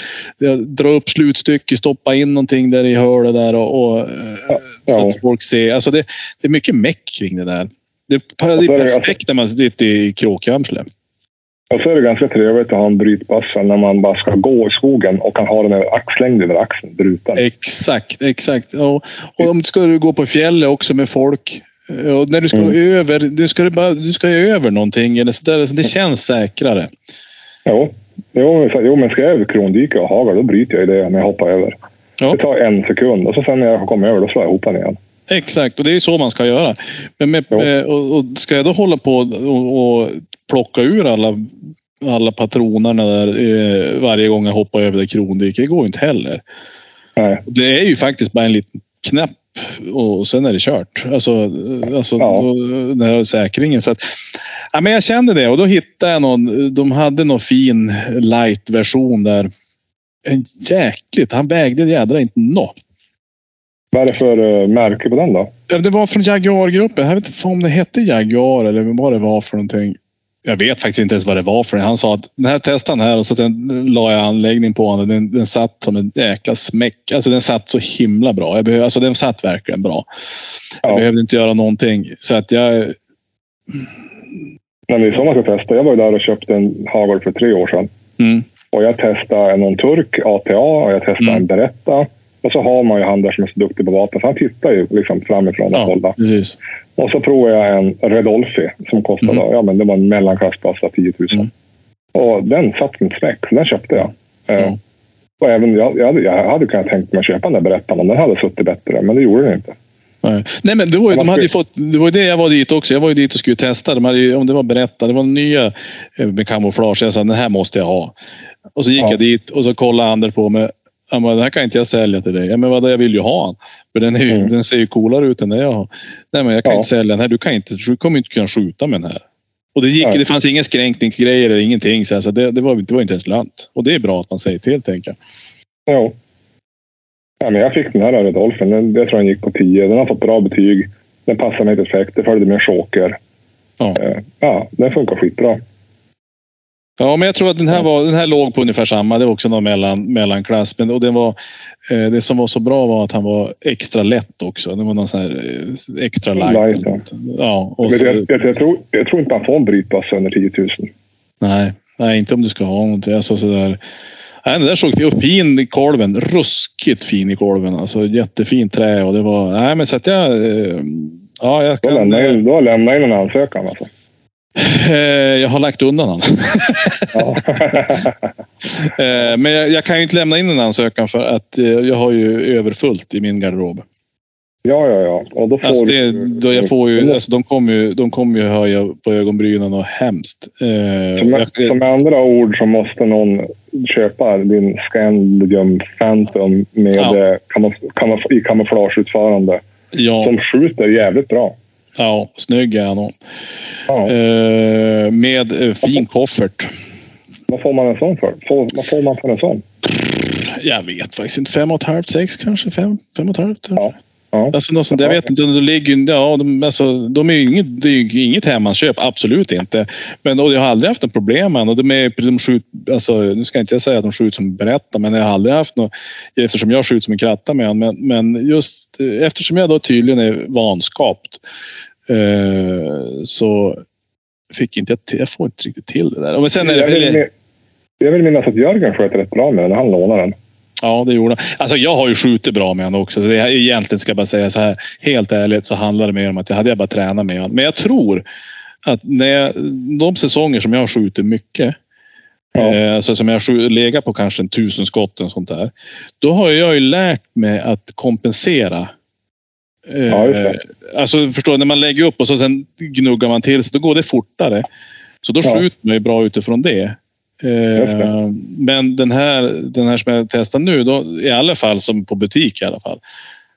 dra upp slutstycke, stoppa in någonting där i hörnet där och, och ja, ja. så att folk ser. Alltså det, det är mycket meck kring det där. Det, det är perfekt när man sitter i kråkgömsle. Och så är det ganska trevligt att ha en brytbössa när man bara ska gå i skogen och kan ha den över axlängd över axeln, bruten. Exakt, exakt. Och, och om ska du gå på fjället också med folk. Och när du ska mm. över, du ska, bara, du ska över någonting eller så där, så det känns säkrare. Jo, jo, jo men ska jag över krondike och hagar då bryter jag i det när jag hoppar över. Ja. Det tar en sekund och så sen när jag kommer över då slår jag ihop den igen. Exakt, och det är så man ska göra. Men med, och, och, ska jag då hålla på och, och plocka ur alla, alla patronerna där eh, varje gång jag hoppar över det krondiket. Det går inte heller. Nej. Det är ju faktiskt bara en liten knäpp och sen är det kört. Alltså, alltså Ja. då, när säkringen. Så att, ja, men jag kände det och då hittade jag någon. De hade någon fin light version där. En jäkligt. Han vägde jädra inte något. Vad är det för eh, märke på den då? Ja, Det var från Jaguar-gruppen. Jag vet inte om det hette Jaguar eller vad det var för någonting. Jag vet faktiskt inte ens vad det var för. Han sa att den här testade han här och så sen la jag anläggning på honom. Den, den satt som en jäkla smäck. Alltså den satt så himla bra. Jag behöv, alltså den satt verkligen bra. Jag Ja. behövde inte göra någonting. Så att jag... Men det är så man ska testa. Jag var ju där och köpte en hagel för tre år sedan. Mm, Och jag testade någon turk, ATA, och jag testade Mm. en Beretta. Och så har man ju han där som är så duktig på vapen, så han tittar ju liksom framifrån och ja, hålla. Och så provade jag en Redolfi som kostade, Mm. ja men det var en mellanklassbassa, 10 000. Mm. Och den satt som ett smäck, så den köpte jag. Eh, Ja. Och även jag, jag, hade, jag hade kunnat tänkt mig att köpa den där Berettan om den hade suttit bättre, men det gjorde den inte. Nej. Nej, men det var, ju, de hade ju fått, det var ju det jag var dit också. Jag var ju dit och skulle testa. De hade ju, om det var berättat, det var nya eh, med kamouflage. Jag sa den här måste jag ha. Och så gick Ja. jag dit och så kollade Anders på mig. Han bara, den här kan inte jag sälja till dig. Ja, men vadå, jag vill ju ha den. För den, ju, Mm. den ser ju coolare ut än det jag har. Nej, men jag kan Ja. inte sälja den här. Du, kan inte, du kommer inte kunna skjuta med den här. Och det, gick, det fanns inga skränkningsgrejer eller ingenting. Så alltså, det, det, var, det var inte ens lönt. Och det är bra att man säger till, tänker jag. Jo. Ja, men jag fick den här Redolfen. Den, jag tror den gick på 10. Den har fått bra betyg. Den passar mig perfekt. Det följde med choker. Ja. Eh, ja, den funkar skitbra. Ja, men jag tror att den här, var, den här låg på ungefär samma. Det var också någon mellan, mellanklass. Men, och den var, eh, det som var så bra var att han var extra lätt också. Det var någon sån här eh, extra light. Light, ja. ja Men så, jag, jag, jag, tror, jag tror inte man får en brytbassa under 10 000. nej, nej, inte om du ska ha någonting. Alltså, sådär. Nej, den där såg fin, och fin i kolven. Ruskigt fin i kolven. Alltså jättefint trä och det var... Nej, men så att jag... eh, Ja, jag kan... då lämnar jag in en ansökan alltså. Eh, jag har lagt undan den. Ja. Eh, Men jag, jag kan ju inte lämna in en ansökan för att eh, jag har ju överfullt i min garderob. ja, ja, ja. Och då får Alltså det, då jag får ju, alltså de kommer ju, de kommer ju höja på ögonbrynen och hemskt. Som, med andra ord så måste någon köpa din Scandium Phantom med Ja. kamouflageutförande. ja, Som skjuter jävligt bra. Ja, snygg är han. Ja. Eh, med eh, fin koffert. Vad får man en sån för? Får, vad får man för en sån? Jag vet faktiskt inte. Fem och ett halvt, sex kanske? Fem, fem och ett halvt? Ja. Ja. Alltså något sånt, jag vet inte. De ligger, ja, de, alltså, de är ju inget, det är ju inget hemmaköp, absolut inte. Men och jag har aldrig haft något problem med och de, är, de skjut, alltså, Nu ska inte jag säga att de skjuter som berättar, men jag har aldrig haft något eftersom jag skjuter som en kratta med honom. Men, men just eh, eftersom jag då tydligen är vanskapt eh, så fick inte jag, jag får inte riktigt till det där. Men sen är det, jag, vill, jag vill minnas att Jörgen sköt rätt bra med den han lånade den. Ja, det gjorde han. Alltså jag har ju skjutit bra med honom också. Så det, egentligen ska jag bara säga så här. Helt ärligt så handlar det mer om att jag hade jag bara tränat med honom. Men jag tror att när jag, de säsonger som jag har skjutit mycket. Ja. Eh, alltså som jag har legat på kanske en tusen skott och sånt där. Då har jag ju lärt mig att kompensera. Eh, Ja, det. alltså förstår du, när man lägger upp och så sen gnuggar man till sig. Då går det fortare. Så då Ja. skjuter man ju bra utifrån det. Just Eh, men den här, den här som jag testar nu, då, i alla fall som på butik i alla fall.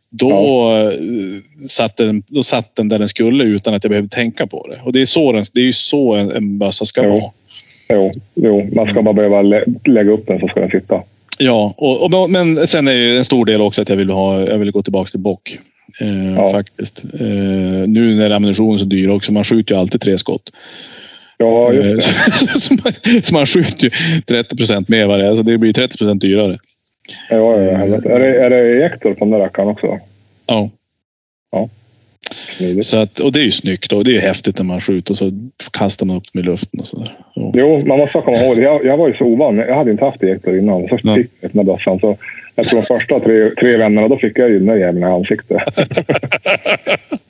Då, eh, satt den, då satt den där den skulle utan att jag behövde tänka på det. Och det är, så den, det är ju så en, en bössa ska Jo. vara. Jo, jo, man ska bara behöva lä lägga upp den så ska den sitta. Ja, och, och, men sen är ju en stor del också att jag vill, ha, jag vill gå tillbaka till bock. Eh, Ja. Faktiskt. Eh, nu när ammunitionen är så dyr också. Man skjuter ju alltid tre skott. Ja, Eh, just det. så, man, så man skjuter ju 30 procent mer varje. Alltså det blir 30 procent dyrare. Ja, ja, ja, är, det, är det ejektor på den där rackaren också? Ja. Så att, och det är ju snyggt och det är häftigt när man skjuter och så kastar man upp dem i luften och sådär. Jo, man måste komma ihåg. Jag, jag var ju så ovan. Jag hade inte haft ejektor innan. Så fick jag den där bössan. Så jag tror de första tre, tre vännerna, då fick jag ju den där jäveln i ansiktet.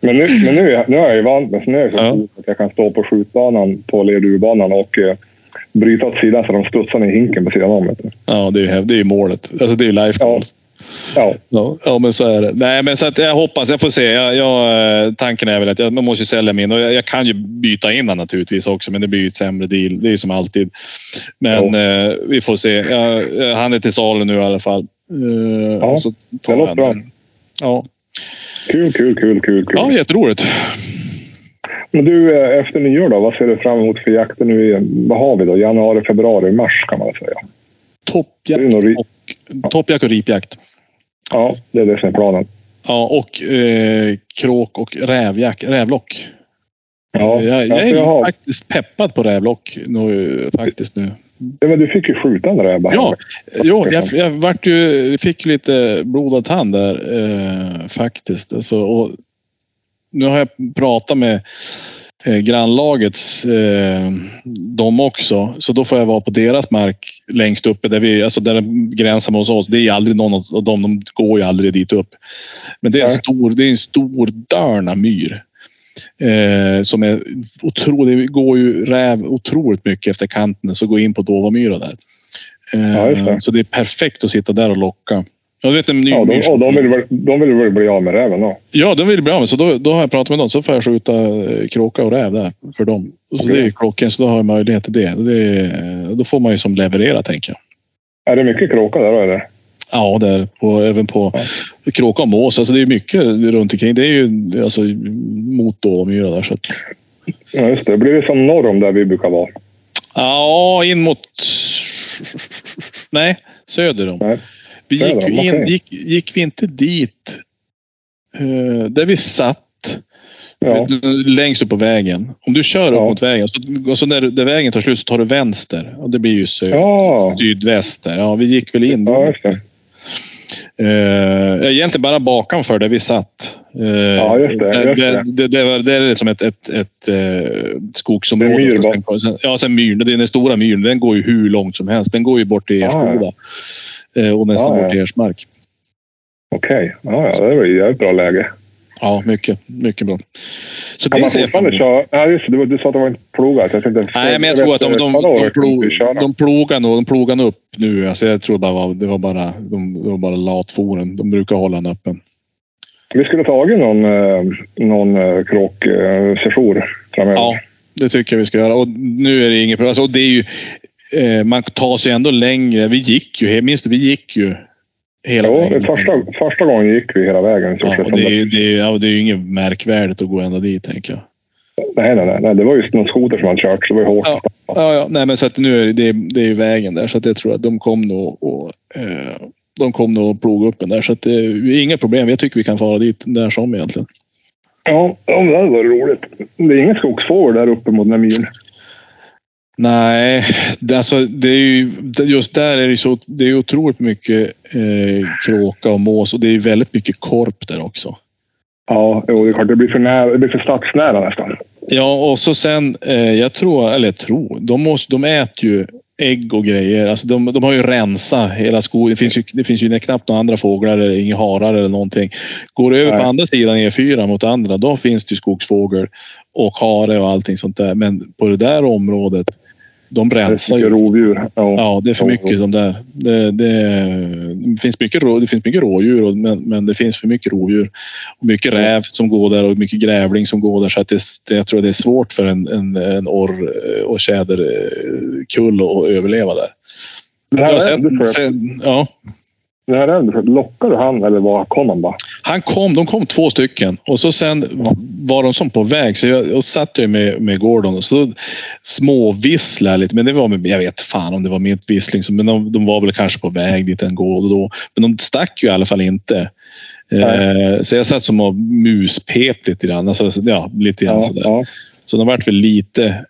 men nu, men nu, nu är jag ju van med så nu är jag så Ja. att jag kan stå på skjutbanan på lerdurbanan och eh, bryta åt sidan så de studsar ner i hinken på sidan om. Ja, det är ju det är ju målet. Alltså det är life goals. Ja, Ja, ja, men så är det. Nej, men så att jag hoppas, jag får se. Jag, jag, eh, tanken är väl att jag, man måste ju sälja min och jag, jag kan ju byta in den naturligtvis också, men det blir ju ett sämre deal. Det är ju som alltid. Men eh, vi får se. Jag, han är till salu nu i alla fall. Eh, Ja, så tar det låter bra. Ja. Kul, kul, kul, kul. kul. Ja, jätteroligt. Men du, eh, efter nyår då, vad ser du fram emot för jakter nu? Vad har vi då? Januari, februari, mars kan man väl säga. Toppjakt och, toppjakt och ripjakt. Ja, det är det som är planen. Ja, och eh, kråk och rävjakt, rävlock. Ja, jag, jag är jag faktiskt peppad på rävlock nu, faktiskt nu. ja, men du fick ju skjuta en räv. Ja, jo, jag, jag vart ju, fick lite blodad tand där eh, faktiskt. Alltså, och nu har jag pratat med grannlagets eh, de också. Så då får jag vara på deras mark längst uppe där vi, alltså där med hos oss. Det är aldrig någon av dem, de går ju aldrig dit upp. Men det är en stor, det är en stor dörna myr. Eh, som är otroligt, det går ju räv otroligt mycket efter kanten så gå in på Dovamyra där. Eh, Ja, det. Så det är perfekt att sitta där och locka. Jag vet en ny Ja, de, och de vill, väl, de vill väl bli av med räven då? Ja, de vill bli av med. Så då, då har jag pratat med dem. Så får jag skjuta eh, kråka och räv där för dem. Så Okej. det är klockan, så då har jag möjlighet till det. det är, då får man ju som leverera, tänker jag. Är det mycket kråka där då eller? Ja, där på, även på kråka och mås. Alltså det är mycket runt omkring. Det är ju alltså, mot Dåvamyra där. Så att, Ja, just det. Blir det som norr om där vi brukar vara? ja, in mot... Nej, söder om. Nej. Vi gick, ju in, gick, gick vi inte dit eh, där vi satt Ja, längst upp på vägen. Om du kör upp Ja. mot vägen så, och så när, där vägen tar slut så tar du vänster. Och det blir ju syd, ja. sydväster. Ja, vi gick väl in. ja. Uh, egentligen bara bakom för där vi satt. Eh, Ja, just det, just det, det. det, det, var, det är som ett, ett, ett uh, skogsområde. Det är sen, ja, sen myren. Den stora myren. Den går ju hur långt som helst. Den går ju bort till. Eh, och nästan Ja, ja. till Ersmark. Okej. Ja, ja, det var ju ett bra läge. Ja, mycket, mycket bra. Så Kan det man fortfarande köra? Ja, just det. Du, sa att det var inte plogat. Jag tänkte, Nej, men jag tror att de, de, de, plog, de plogar nog, de plogar nog upp nu. Alltså jag tror bara var, det var bara, de, det var bara latforen. De brukar hålla den öppen. Vi skulle tagit någon, eh, någon eh, kråksession framöver. Ja, det tycker jag vi ska göra. Och nu är det inget problem. Alltså, och det är ju, eh, man tar sig ändå längre. Vi gick ju, minns du, vi gick ju hela Jo, vägen. första, första gången gick vi hela vägen. Ja, och det, är, ju- det, är, ja, det är ju inget märkvärdigt att gå ända dit, tänker jag. nej, nej, nej. Det var just någon skoter som hade kört. Så det var ju hårt. Ja, ja, ja. Nej, men så att nu är det, det, är- det är ju vägen där. Så att jag tror att de kom nog och eh, de kom nog och ploga upp den där. Så att det är inga problem. Jag tycker vi kan fara dit där som egentligen. Ja, ja, det hade varit roligt. Det är ingen skogsfågel där uppe mot den här myren. Nej, det, alltså, det är ju, just där är det så, det är otroligt mycket eh, kråka och mås och det är väldigt mycket korp där också. Ja, jo, det är klart. Det blir för, nära, det blir för stadsnära nästan. Ja, och så sen, eh, jag tror, eller jag tror, de, måste, de äter ju ägg och grejer. Alltså de, de har ju rensat hela skogen. Det finns ju, det finns ju knappt några andra fåglar eller inga harar eller någonting. Går du över Nej. på andra sidan E4 mot andra, då finns det ju skogsfågel och hare och allting sånt där. Men på det där området, de rensar ju. rovdjur. Ja. Ja, det är för mycket som där. Det, det, det, finns mycket, det finns mycket rådjur, och- men, men det finns för mycket rovdjur. Och mycket räv som går där och mycket grävling som går där. Så att det, det, jag tror det är svårt för en, en, en orr eh, och tjäderkull att överleva där. Det här är för, sen, ja. det här är ändå för, lockade han eller var kom han bara? Han kom, de kom två stycken och så sen var de som på väg. Så jag, och satt jag med, med Gordon och så småvisslade jag lite. Men det var med, jag vet fan om det var mitt vissling. Men de, de var väl kanske på väg dit en gå och då. Men de stack ju i alla fall inte. Eh, så jag satt som och muspep lite grann. Alltså, ja, lite grann Ja, sådär. ja. Så de vart väl lite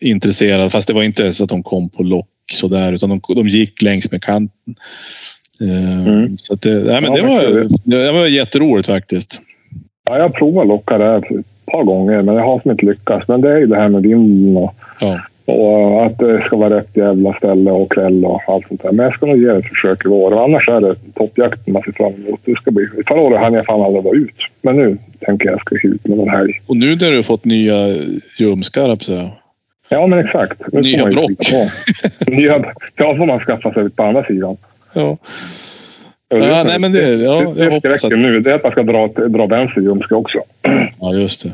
intresserade. Fast det var inte så att de kom på lock sådär. Utan de, de gick längs med kanten. Eh, Mm. Så att det, nej, men Ja, det, var, det var jätteroligt faktiskt. ja, jag har provat locka det här ett par gånger, men jag har som inte lyckats. Men det är ju det här med vinden och, Ja. och att det ska vara rätt jävla ställe och kväll och allt sånt där. Men jag ska nog ge det ett försök i vår. Annars är det toppjakten man ser fram emot. Det ska bli, förra året hann jag fan aldrig vara ut. Men nu tänker jag ska ut med någon helg. Och nu när du har fått nya ljumskarp så Ja, men exakt. Nu Nya block. Nya, ja, får man skaffa sig på andra sidan. Ja. Och Ja, nej, men det- ja, det, jag det räcker att- nu. Det är att man ska dra, dra vänster ljumske också. ja, just det.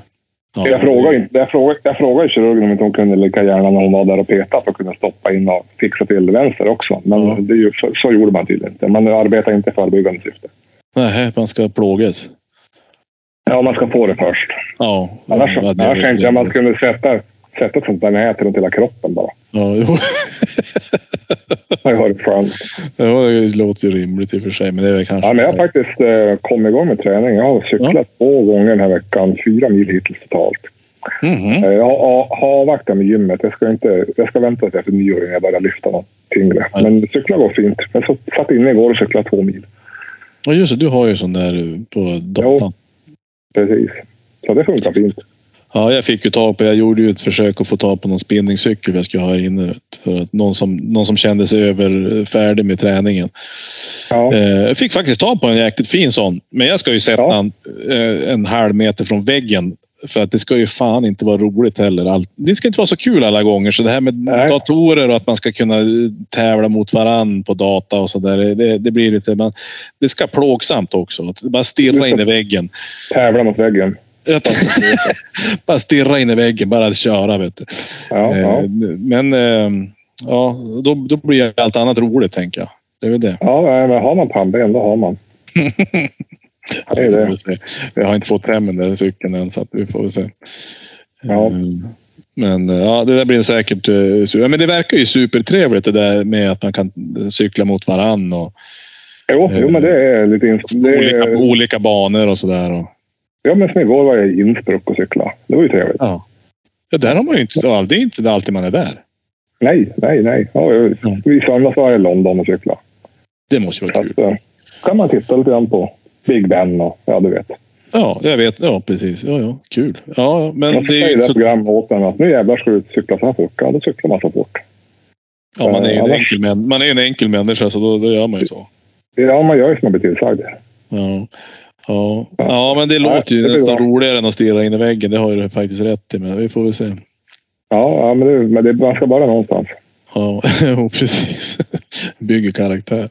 Ja, Jag frågade, inte, jag, frågade, jag frågade kirurgen om inte hon kunde lika gärna när hon var där och för att kunna stoppa in och fixa till vänster också. Men Ja. det så, så gjorde man tydligen inte. Man arbetar inte i förebyggande syfte. Nej, man ska plågas. Ja, man ska få det först. Ja. Annars, ja, det- annars tänkte jag man skulle sätta, sätta ett sånt där nät runt hela kroppen bara. Ja, jo. Det har varit skönt. ja, det låter ju rimligt i och för sig. Men det är kanske... Ja, men jag har faktiskt eh, kommit igång med träning. Jag har cyklat två gånger den här veckan. Fyra mil hittills totalt. Mhm. Eh, Jag har, avvaktat med gymmet. Jag ska, inte, jag ska vänta till efter nyår innan jag börjar lyfta något tyngre. Ja. Men cykla går fint. Jag så- satt inne igår och cyklade två mil. Ja, just det. Du har ju sån där på datan. Precis. Så det funkar fint. Ja, jag fick ju tag på, jag gjorde ju ett försök att få tag på någon spinningcykel jag skulle ha här inne. För att någon som, någon som kände sig över färdig med träningen. Ja, Eh, jag fick faktiskt tag på en jäkligt fin sån. Men jag ska ju sätta Ja. en, eh, en halv meter från väggen. För att det ska ju fan inte vara roligt heller. Allt, det ska inte vara så kul alla gånger. Så det här med Nej. datorer och att man ska kunna eh, tävla mot varann på data och sådär. Det, det blir lite... Man, det ska plågsamt också. Att bara stirra in i väggen. tävla mot väggen. Bara stirra in i väggen, bara köra vet du. Ja, ja. Eh, Men eh, ja, då, då blir allt annat roligt tänker jag. Det är väl det. ja men har man pannben, då har man. Det är det. Jag har inte fått hem den där cykeln än så att vi får väl se. Ja. Eh, Men eh, ja, det där blir säkert... eh, Ja, men det verkar ju supertrevligt det där med att man kan cykla mot varann och Jo, jo, men det är lite... Det olika, är, olika banor och sådär. och- ja, men som igår var jag i Innsbruck och cykla. Det var ju trevligt. Ja. ja, där har man ju inte... Det är inte alltid man är där. Nej, nej, nej. Ja, jag- vi söndags var jag i London och cykla. Det måste ju Så vara kul. att, eh, kan man titta lite grann på Big Ben och ja, du vet. Ja, jag vet. Ja, precis. Ja, ja. Kul. Ja, men Jag det är ju det så, program åt den att nu jävlar ska du cykla så här fort. Ja, då cyklar man så fort. ja, man är ju en annars- enkel, män, man är en enkel människa så då, då gör man ju så. Ja, man gör ju som man blir tillsagd. Ja. Ja. ja, men det låter ju det blir nästan bra. roligare än att stirra in i väggen. Det har du faktiskt rätt i, men vi får väl se. Ja, ja men, det, men det, man ska bara någonstans. Ja, precis. Bygger karaktär.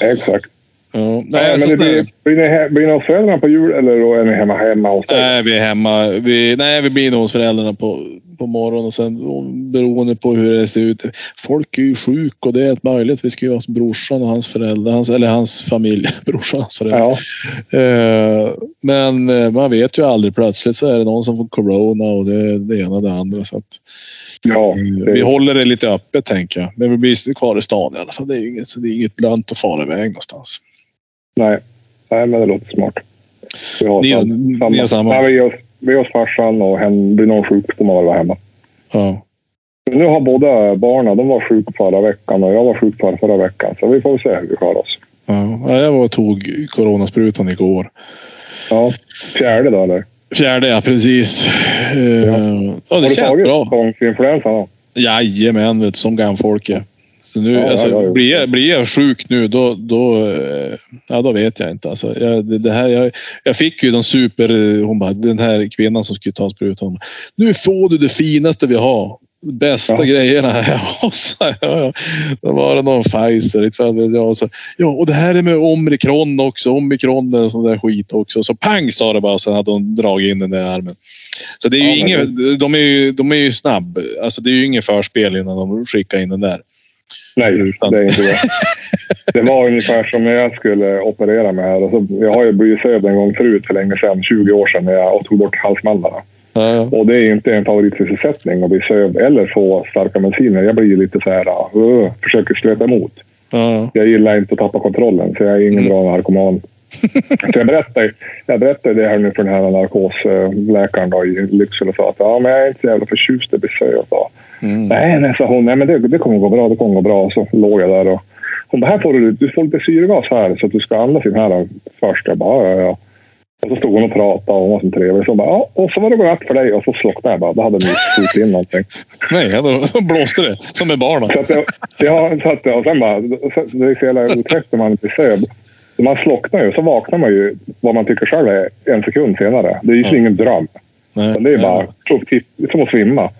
Exakt. Ja. Nej, men det blir, blir, ni, he- blir ni hos föräldrarna på jul eller då är ni hemma, hemma hos dig? Nej, vi är hemma. Vi, nej, vi blir nog hos föräldrarna på, på morgonen och sen beroende på hur det ser ut. Folk är ju sjuka och det är ett möjligt. Vi ska ju hos brorsan och hans föräldrar, hans, eller hans familj. brorsan och hans föräldrar. Ja, Eh, men eh, man vet ju aldrig. Plötsligt så är det någon som får corona och det, det ena och det andra. Så att, ja. eh, Det, vi håller det lite öppet tänker jag. Men vi blir kvar i stan i alla fall. Det är inget, det är inget lönt att fara iväg någonstans. Nej. nej, men det låter smart. Vi har Ni- sam- ni har samma? Nej, vi är hos, vi är hos farsan och hen, blir någon sjuk får man vara hemma. Ja. Men Nu har båda barnen, de var sjuka förra veckan och jag var sjuk förra, förra veckan. Så vi får se hur vi klarar oss. Ja, Ja, jag var och tog coronasprutan igår. Ja, fjärde då eller? Fjärde, ja precis. Eh, ja. Har det du känns tagit bra. säsongsinfluensan då? Jajamän, vet du, som gamfolk är. Så nu, Ja, alltså, ja, ja. Blir, jag, blir jag sjuk nu då, då, eh, ja, då vet jag inte. Alltså, jag, det, det här, jag, jag fick ju de super... Hon bara, den här kvinnan som skulle ta sprutan. Nu får du det finaste vi har. Bästa Ja. grejerna. Ja, sa jag. Ja, ja. Då var det någon Pfizer. Och så, ja, och det här är med omikron också. Omikron är en sån där skit också. Så pang sa det bara. Så hade hon dragit in den där armen. Så det är ju Ja, inget, de, är ju, de är ju snabb. Alltså det är ju ingen förspel innan de skickar in den där. Nej, Utan- det är inte det. Det var ungefär som när jag skulle operera mig här. Och så, jag har ju blivit sövd en gång förut för länge sedan, 20 år sedan, när jag tog bort halsmandlarna. Ja, Och det är inte en favoritsysselsättning att bli sövd eller få starka mediciner. Jag blir lite så här, uh, försöker streta emot. ja, Jag gillar inte att tappa kontrollen, så jag är ingen Mm. bra narkoman. Så jag berättade, jag berättade det här nu för den här narkosläkaren då i Lycksele och sa att ja, men jag är inte så jävla förtjust i besök. Mm. Nej, nej, sa hon. Nej, men det, det kommer gå bra. Det kommer gå bra. Så låg jag där och hon bara, här får du, du får lite syrgas här så att du ska andas in här först. Jag bara, ja, ja. Och så stod hon och pratade och hon var så trevlig. Så bara, ja, och så var det godnatt för dig. Och så slocknade jag bara. Då hade ni skjutit in någonting. Nej, då, då blåste det. Som med barnen. Så att jag, ja, så att, och sen bara, det är så jävla otäckt när man inte är sövd. Man slocknar ju, så vaknar man ju vad man tycker själv är en sekund senare. Det är ju Ja. ingen dröm. Nej, Det är bara titt, som att svimma.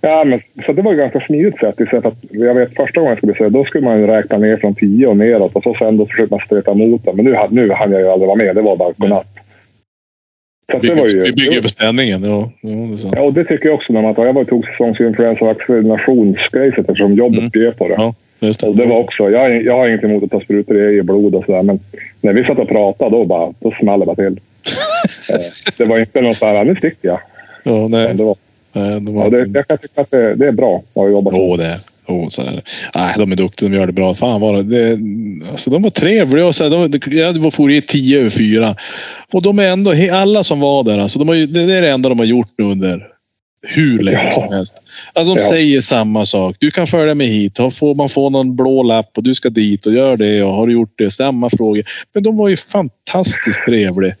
Ja, men, så det var ju ganska smidigt sätt. I sätt att, jag vet första gången jag skulle säga, då skulle man räkna ner från 10 och neråt och så sen då försökte man streta emot den. Men nu, nu hann jag ju aldrig vara med. Det var bara godnatt. Så det var ju, vi bygger på spänningen. Ja, ja, ja, och det tycker jag också när man tar. Jag var tog säsongsinfluensavaccinationsgrejset eftersom jobbet Mm. bjöd på det. Ja, det. Och det var också, jag, jag har inget emot att ta sprutor i eget blod och sådär, men när vi satt och pratade då bara, då small det bara till. Eh, det var inte något såhär, nu sticker jag. Ja, nej. Det var, de var... ja, det, jag kan tycka att det, det är bra att jobba så. Jo, det är oh, så är det. Nej, de är duktiga. De gör det bra. Fan var det. det alltså, de var trevliga. Och så här, de, jag var for i tio över fyra. Och de är ändå, alla som var där, alltså, de har, ju- det är det enda de har gjort nu under hur länge Ja. som helst. Alltså, de Ja. säger samma sak. Du kan följa med hit. Har- Får man få någon blå lapp och du ska dit och gör det. Och har du gjort det? Samma frågor. Men de var ju fantastiskt trevliga.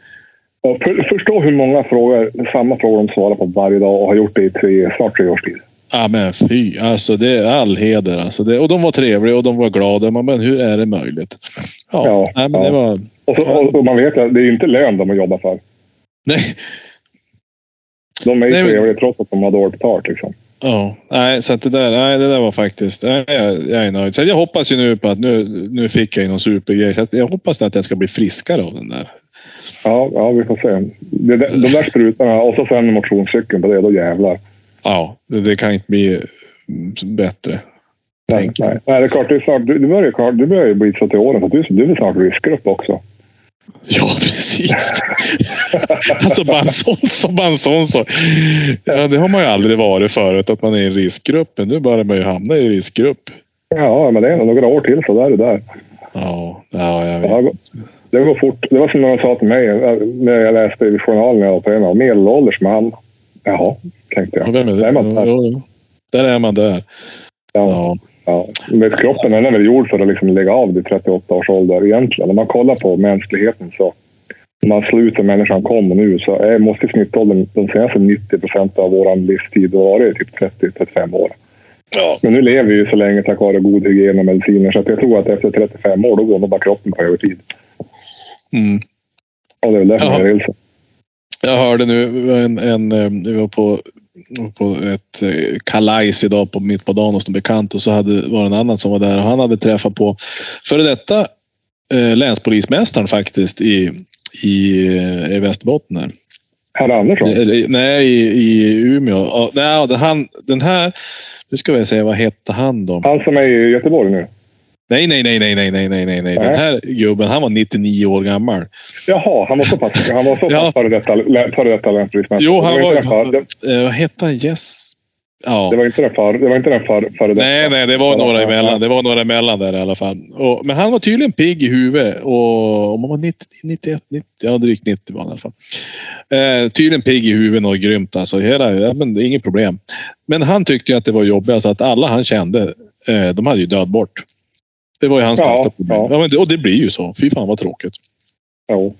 Och för, förstå hur många frågor, samma frågor de svarar på varje dag och har gjort det i tre, snart tre års tid. Ja men fy, alltså det är all heder. Alltså det, och de var trevliga och de var glada. Man, men hur är det möjligt? Ja, Ja, nej, men ja. det var... Och, så, och, och man vet att det är inte lön de jobbar för. Nej, De är ju Nej, men- trevliga trots att de har dåligt betalt. Liksom. Ja, nej, så att det där, nej, det där var faktiskt, nej, jag, jag är nöjd. Så jag hoppas ju nu på att nu, nu fick jag ju någon supergrej. Så jag hoppas att jag ska bli friskare av den där. Ja, ja, vi får se. Det, de där sprutorna och så sen motionscykeln på det, då jävlar. Ja, det, det kan inte bli mm, bättre. Nej, nej. nej, det är klart. Du, är snart, du, du, börjar, ju- du börjar ju bli så till åren. Så du, du är snart riskgrupp också. Ja, precis. alltså bara en sån, så, bara en sån sak. Ja, det har man ju aldrig varit förut, att man är i en riskgrupp. Men nu börjar man ju hamna i riskgrupp. Ja, men det är några år till så där är det där. Ja, ja jag Det, vet. har gått- det går fort. Det var som någon sa till mig eh, när jag läste i journalen jag var på en medelålders man. Jaha, tänkte Ja, jag. vem är det? Där är man där. Jo. Där är man där. Ja, Ja. ja. Men kroppen den är väl gjord för att liksom lägga av vid 38 års ålder egentligen. Om man kollar på mänskligheten så om man slår ut hur människan kom och nu så är, måste snittåldern de senaste 90 procent av vår livstid vara typ 30-35 år. Ja. Men nu lever vi ju så länge tack vare god hygien och mediciner så jag tror att efter 35 år då går nog bara kroppen på övertid. Mm. Och det är väl därför jag vill. Jag hörde nu en, en eh, vi var på, på ett eh, kalajs idag på mitt på dagen hos en bekant och så hade, var det en annan som var där och han hade träffat på före detta eh, länspolismästaren faktiskt i, i, eh, i Västerbotten. Här. Herr Andersson? Nej, i, i Umeå. Ja, nej, den, han, den här, nu ska vi se, vad hette han då? Han som är i Göteborg nu? Nej, nej, nej, nej, nej, nej, nej, nej, nej. Den här gubben, han var 99 år gammal. Jaha, han var så pass, han var så Ja. pass före detta, före detta länspolismästare. Jo, han var, eh, vad hette han? Yes. Ja. det var inte den för, det var inte den för, före detta. Nej, nej, det var några emellan. Det var några emellan där i alla fall. Och, men han var tydligen pigg i huvudet. Och om han var 90, 91, 90, ja drygt 90 var han i alla fall. Eh, tydligen pigg i huvudet och grymt alltså. Hela, ja, men det är inget problem. Men han tyckte ju att det var jobbigast att alla han kände, eh, de hade ju död bort. Det var ju hans Ja, problem. ja. Ja, det, och det blir ju så. Fy fan vad tråkigt. Jo.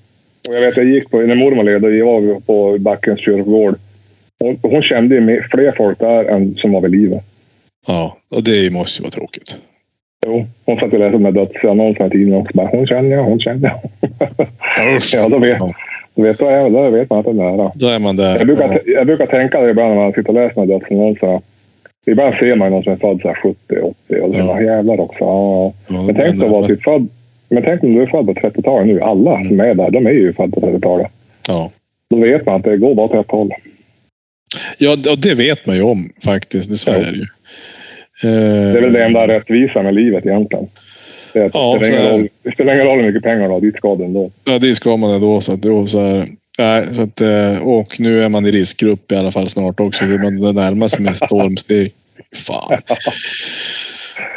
Och jag vet, jag gick på, när mormor levde, jag var på Backens kyrkogård. Och hon kände ju fler folk där än som var vid livet. Ja, och det måste ju vara tråkigt. Jo, hon satt och läste de där dödsannonserna i tidningen också. Bara, hon känner jag, hon känner jag. ja, då vet, Ja. då vet, då är, då vet man att det är nära. Då är man där. Jag brukar, jag brukar tänka det ibland när man sitter och läser de här dödsannonserna. Ibland ser man någon som är född så här 70, 80 och Ja. jävlar också. Ja, ja. Men tänk då vara typ född. Men tänk om du är född på 30-talet nu. Alla som är där, de är ju födda på 30-talet. Ja. Då vet man att det går bara åt rätt håll. Ja, och det vet man ju om faktiskt. Det så Ja. är det ju. Eh, Det är väl det enda rättvisa med livet egentligen. Det, att Ja, det, spelar ingen roll, det spelar ingen roll hur mycket pengar du har, dit ska du ändå. Ja, det ska man ändå. Så att, då, så här, nej, så att, eh, och nu är man i riskgrupp i alla fall snart också. Man, närmar sig med stormsteg. Fan.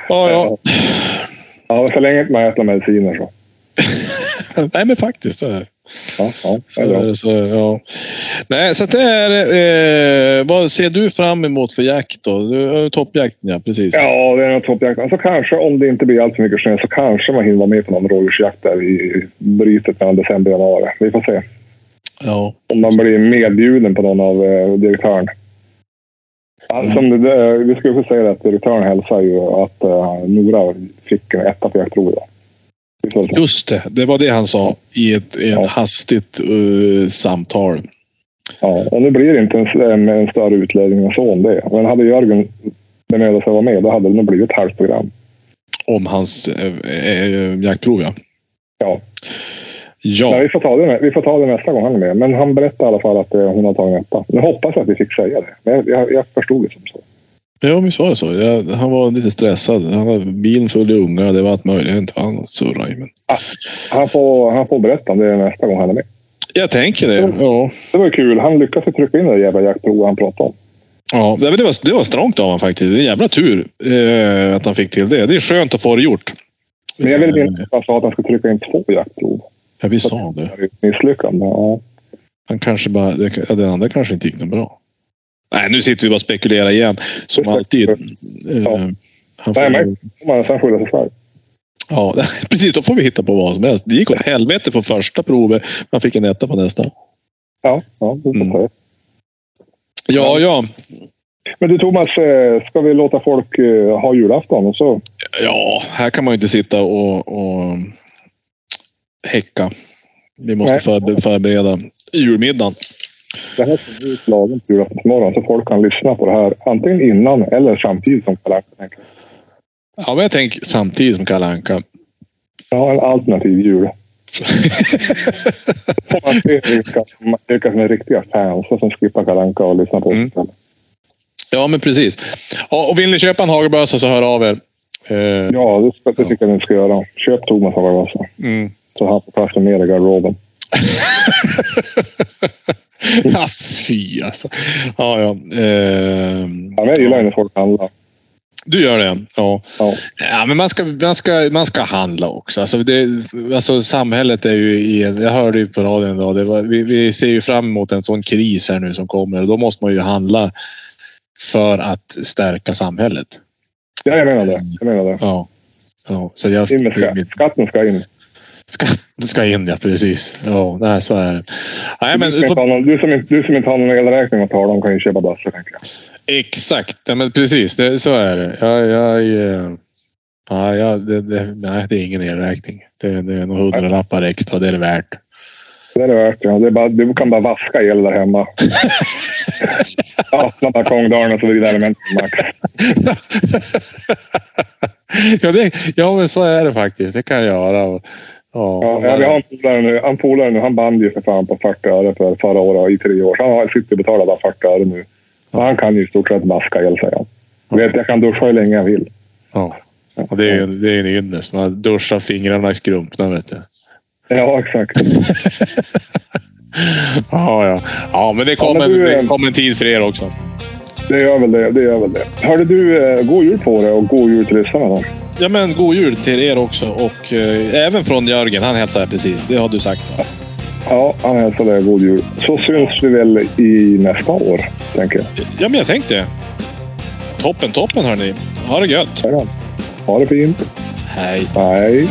Ja, ja. Ja, så länge man äter mediciner så. Nej, men faktiskt så är det. Ja, ja, Så är det, så ja. Nej, så det är... Eh, vad ser du fram emot för jakt då? Du, har toppjakten, ja. Precis. Ja, det är en toppjakt. Alltså kanske om det inte blir allt för mycket snö så kanske man hinner vara med på någon rådjursjakt där i brytet mellan december och januari. Vi får se. Ja. Om man blir medbjuden på någon av eh, direktören. Mm. Som det, vi skulle också säga att direktören hälsar ju att eh, Nora fick en etta på jaktprovet. Just det. Det var det han sa i ett, i ett Ja. hastigt eh, samtal. Ja, och nu blir det inte en, en, en större utläggning än så om det. Men hade Jörgen bemödat sig att vara med, då hade det nog blivit ett halvt program. Om hans eh, eh, jaktprov, ja. Ja. Ja. Men vi, får ta det, vi får ta det nästa gång han är med. Men han berättade i alla fall att eh, hon har tagit en etta. Nu hoppas jag att vi fick säga det. Men jag, jag, förstod det som så. Ja, visst var det så. Jag, han var lite stressad. Han var bilen full i ungar. Det var allt möjligt. Inte han surrade i. Men... Han får, han får berätta om det nästa gång han är med. Jag tänker det. Ja. Det var kul. Han lyckades trycka in det jävla jaktprovet han pratade om. Ja, det var, det var strångt av honom faktiskt. Det är en jävla tur eh, att han fick till det. Det är skönt att få det gjort. Men jag vill minnas att han sa att han skulle trycka in två jaktprov. Ja, vi sa det. Misslyckande. Ja. Han kanske bara, det, andra kanske inte gick något bra. Nej, nu sitter vi bara och spekulerar igen. Som alltid. Eh, Ja. han Nej, får, men man har sen skylla sig själv. ja, precis. Då får vi hitta på vad som helst. Det gick åt helvete på första provet. Man fick en etta på nästa. Ja, ja det Mm. mm. Ja, ja. Men du Thomas, eh, ska vi låta folk eh, ha julafton och så? Ja, här kan man ju inte sitta och, och häcka. Vi måste Nej. förbe- förbereda julmiddagen. Det här ska bli slagen på julaftonsmorgon så folk kan lyssna på det här antingen innan eller samtidigt som Kalle Anka. Ja, men jag tänker samtidigt som Kalle Anka. Ja, en alternativ jul. Man se vilka, vilka som är riktiga fans och som skippar Kalle Anka och lyssnar på Mm. Ja, men precis. Ja, och vill ni köpa en hagelbössa så hör av er. Eh, Ja, det, ska, det tycker jag ni ska göra. Köp Thomas Hagalvassa. mm. Så han får med mer i garderoben. ja, fy alltså. Ja, ja. Eh, Ja, jag gillar ju när folk handlar. du gör det? Ja. Ja. Ja, men man ska, man ska, man ska handla också. Alltså det, alltså samhället är ju i en... Jag hörde ju på radion idag. Det var, vi, vi ser ju fram emot en sån kris här nu som kommer. Och då måste man ju handla för att stärka samhället. ja, jag menar det. Jag menar det. Ja. ja så jag, In med det är skatt. mitt- Skatten ska in. Ska, ska in, ja precis. Ja, nej, så är det. Nej, men, du, som någon, du, som inte, du som inte har någon elräkning att tala om kan ju köpa bössor, tänker jag. Exakt, ja, men precis. Det, så är det. Jag, jag, ja, jag, det, det, nej, det är ingen elräkning. Det, det är några hundralappar extra. Det är det värt. Det är det värt. Ja. Det är bara, du kan bara vaska el där hemma. Öppna balkongdörren och så vrider elementen max. ja, det, ja, men så är det faktiskt. Det kan jag göra. Och, ja, Ja, ja, vi har en polare nu. En polare nu. Han band ju för fan på 40 öre för förra året i tre år. Så han har- sitter och betalar bara 40 öre nu. Och han kan ju i stort sett vaska el, säger han. Vet, jag kan duscha hur länge jag vill. ja. Och det är, det är en ynnest. Man duschar fingrarna skrumpna, vet du. Ja, exakt. Ja, ja. ja men det Ja, kommer, men du, det kommer en tid för er också. Det gör väl det. det, gör väl det. Hörde du, eh, god jul på dig och god jul till lyssnarna. Ja, men god jul till er också. Och eh, även från Jörgen. Han hälsar precis. Det har du sagt. va? Ja, han hälsar dig god jul. Så syns vi väl i nästa år, tänker jag. Ja, men jag tänkte. Toppen, toppen hörni. Ha det gött. Ja. Ha det fint. Hej. Hej.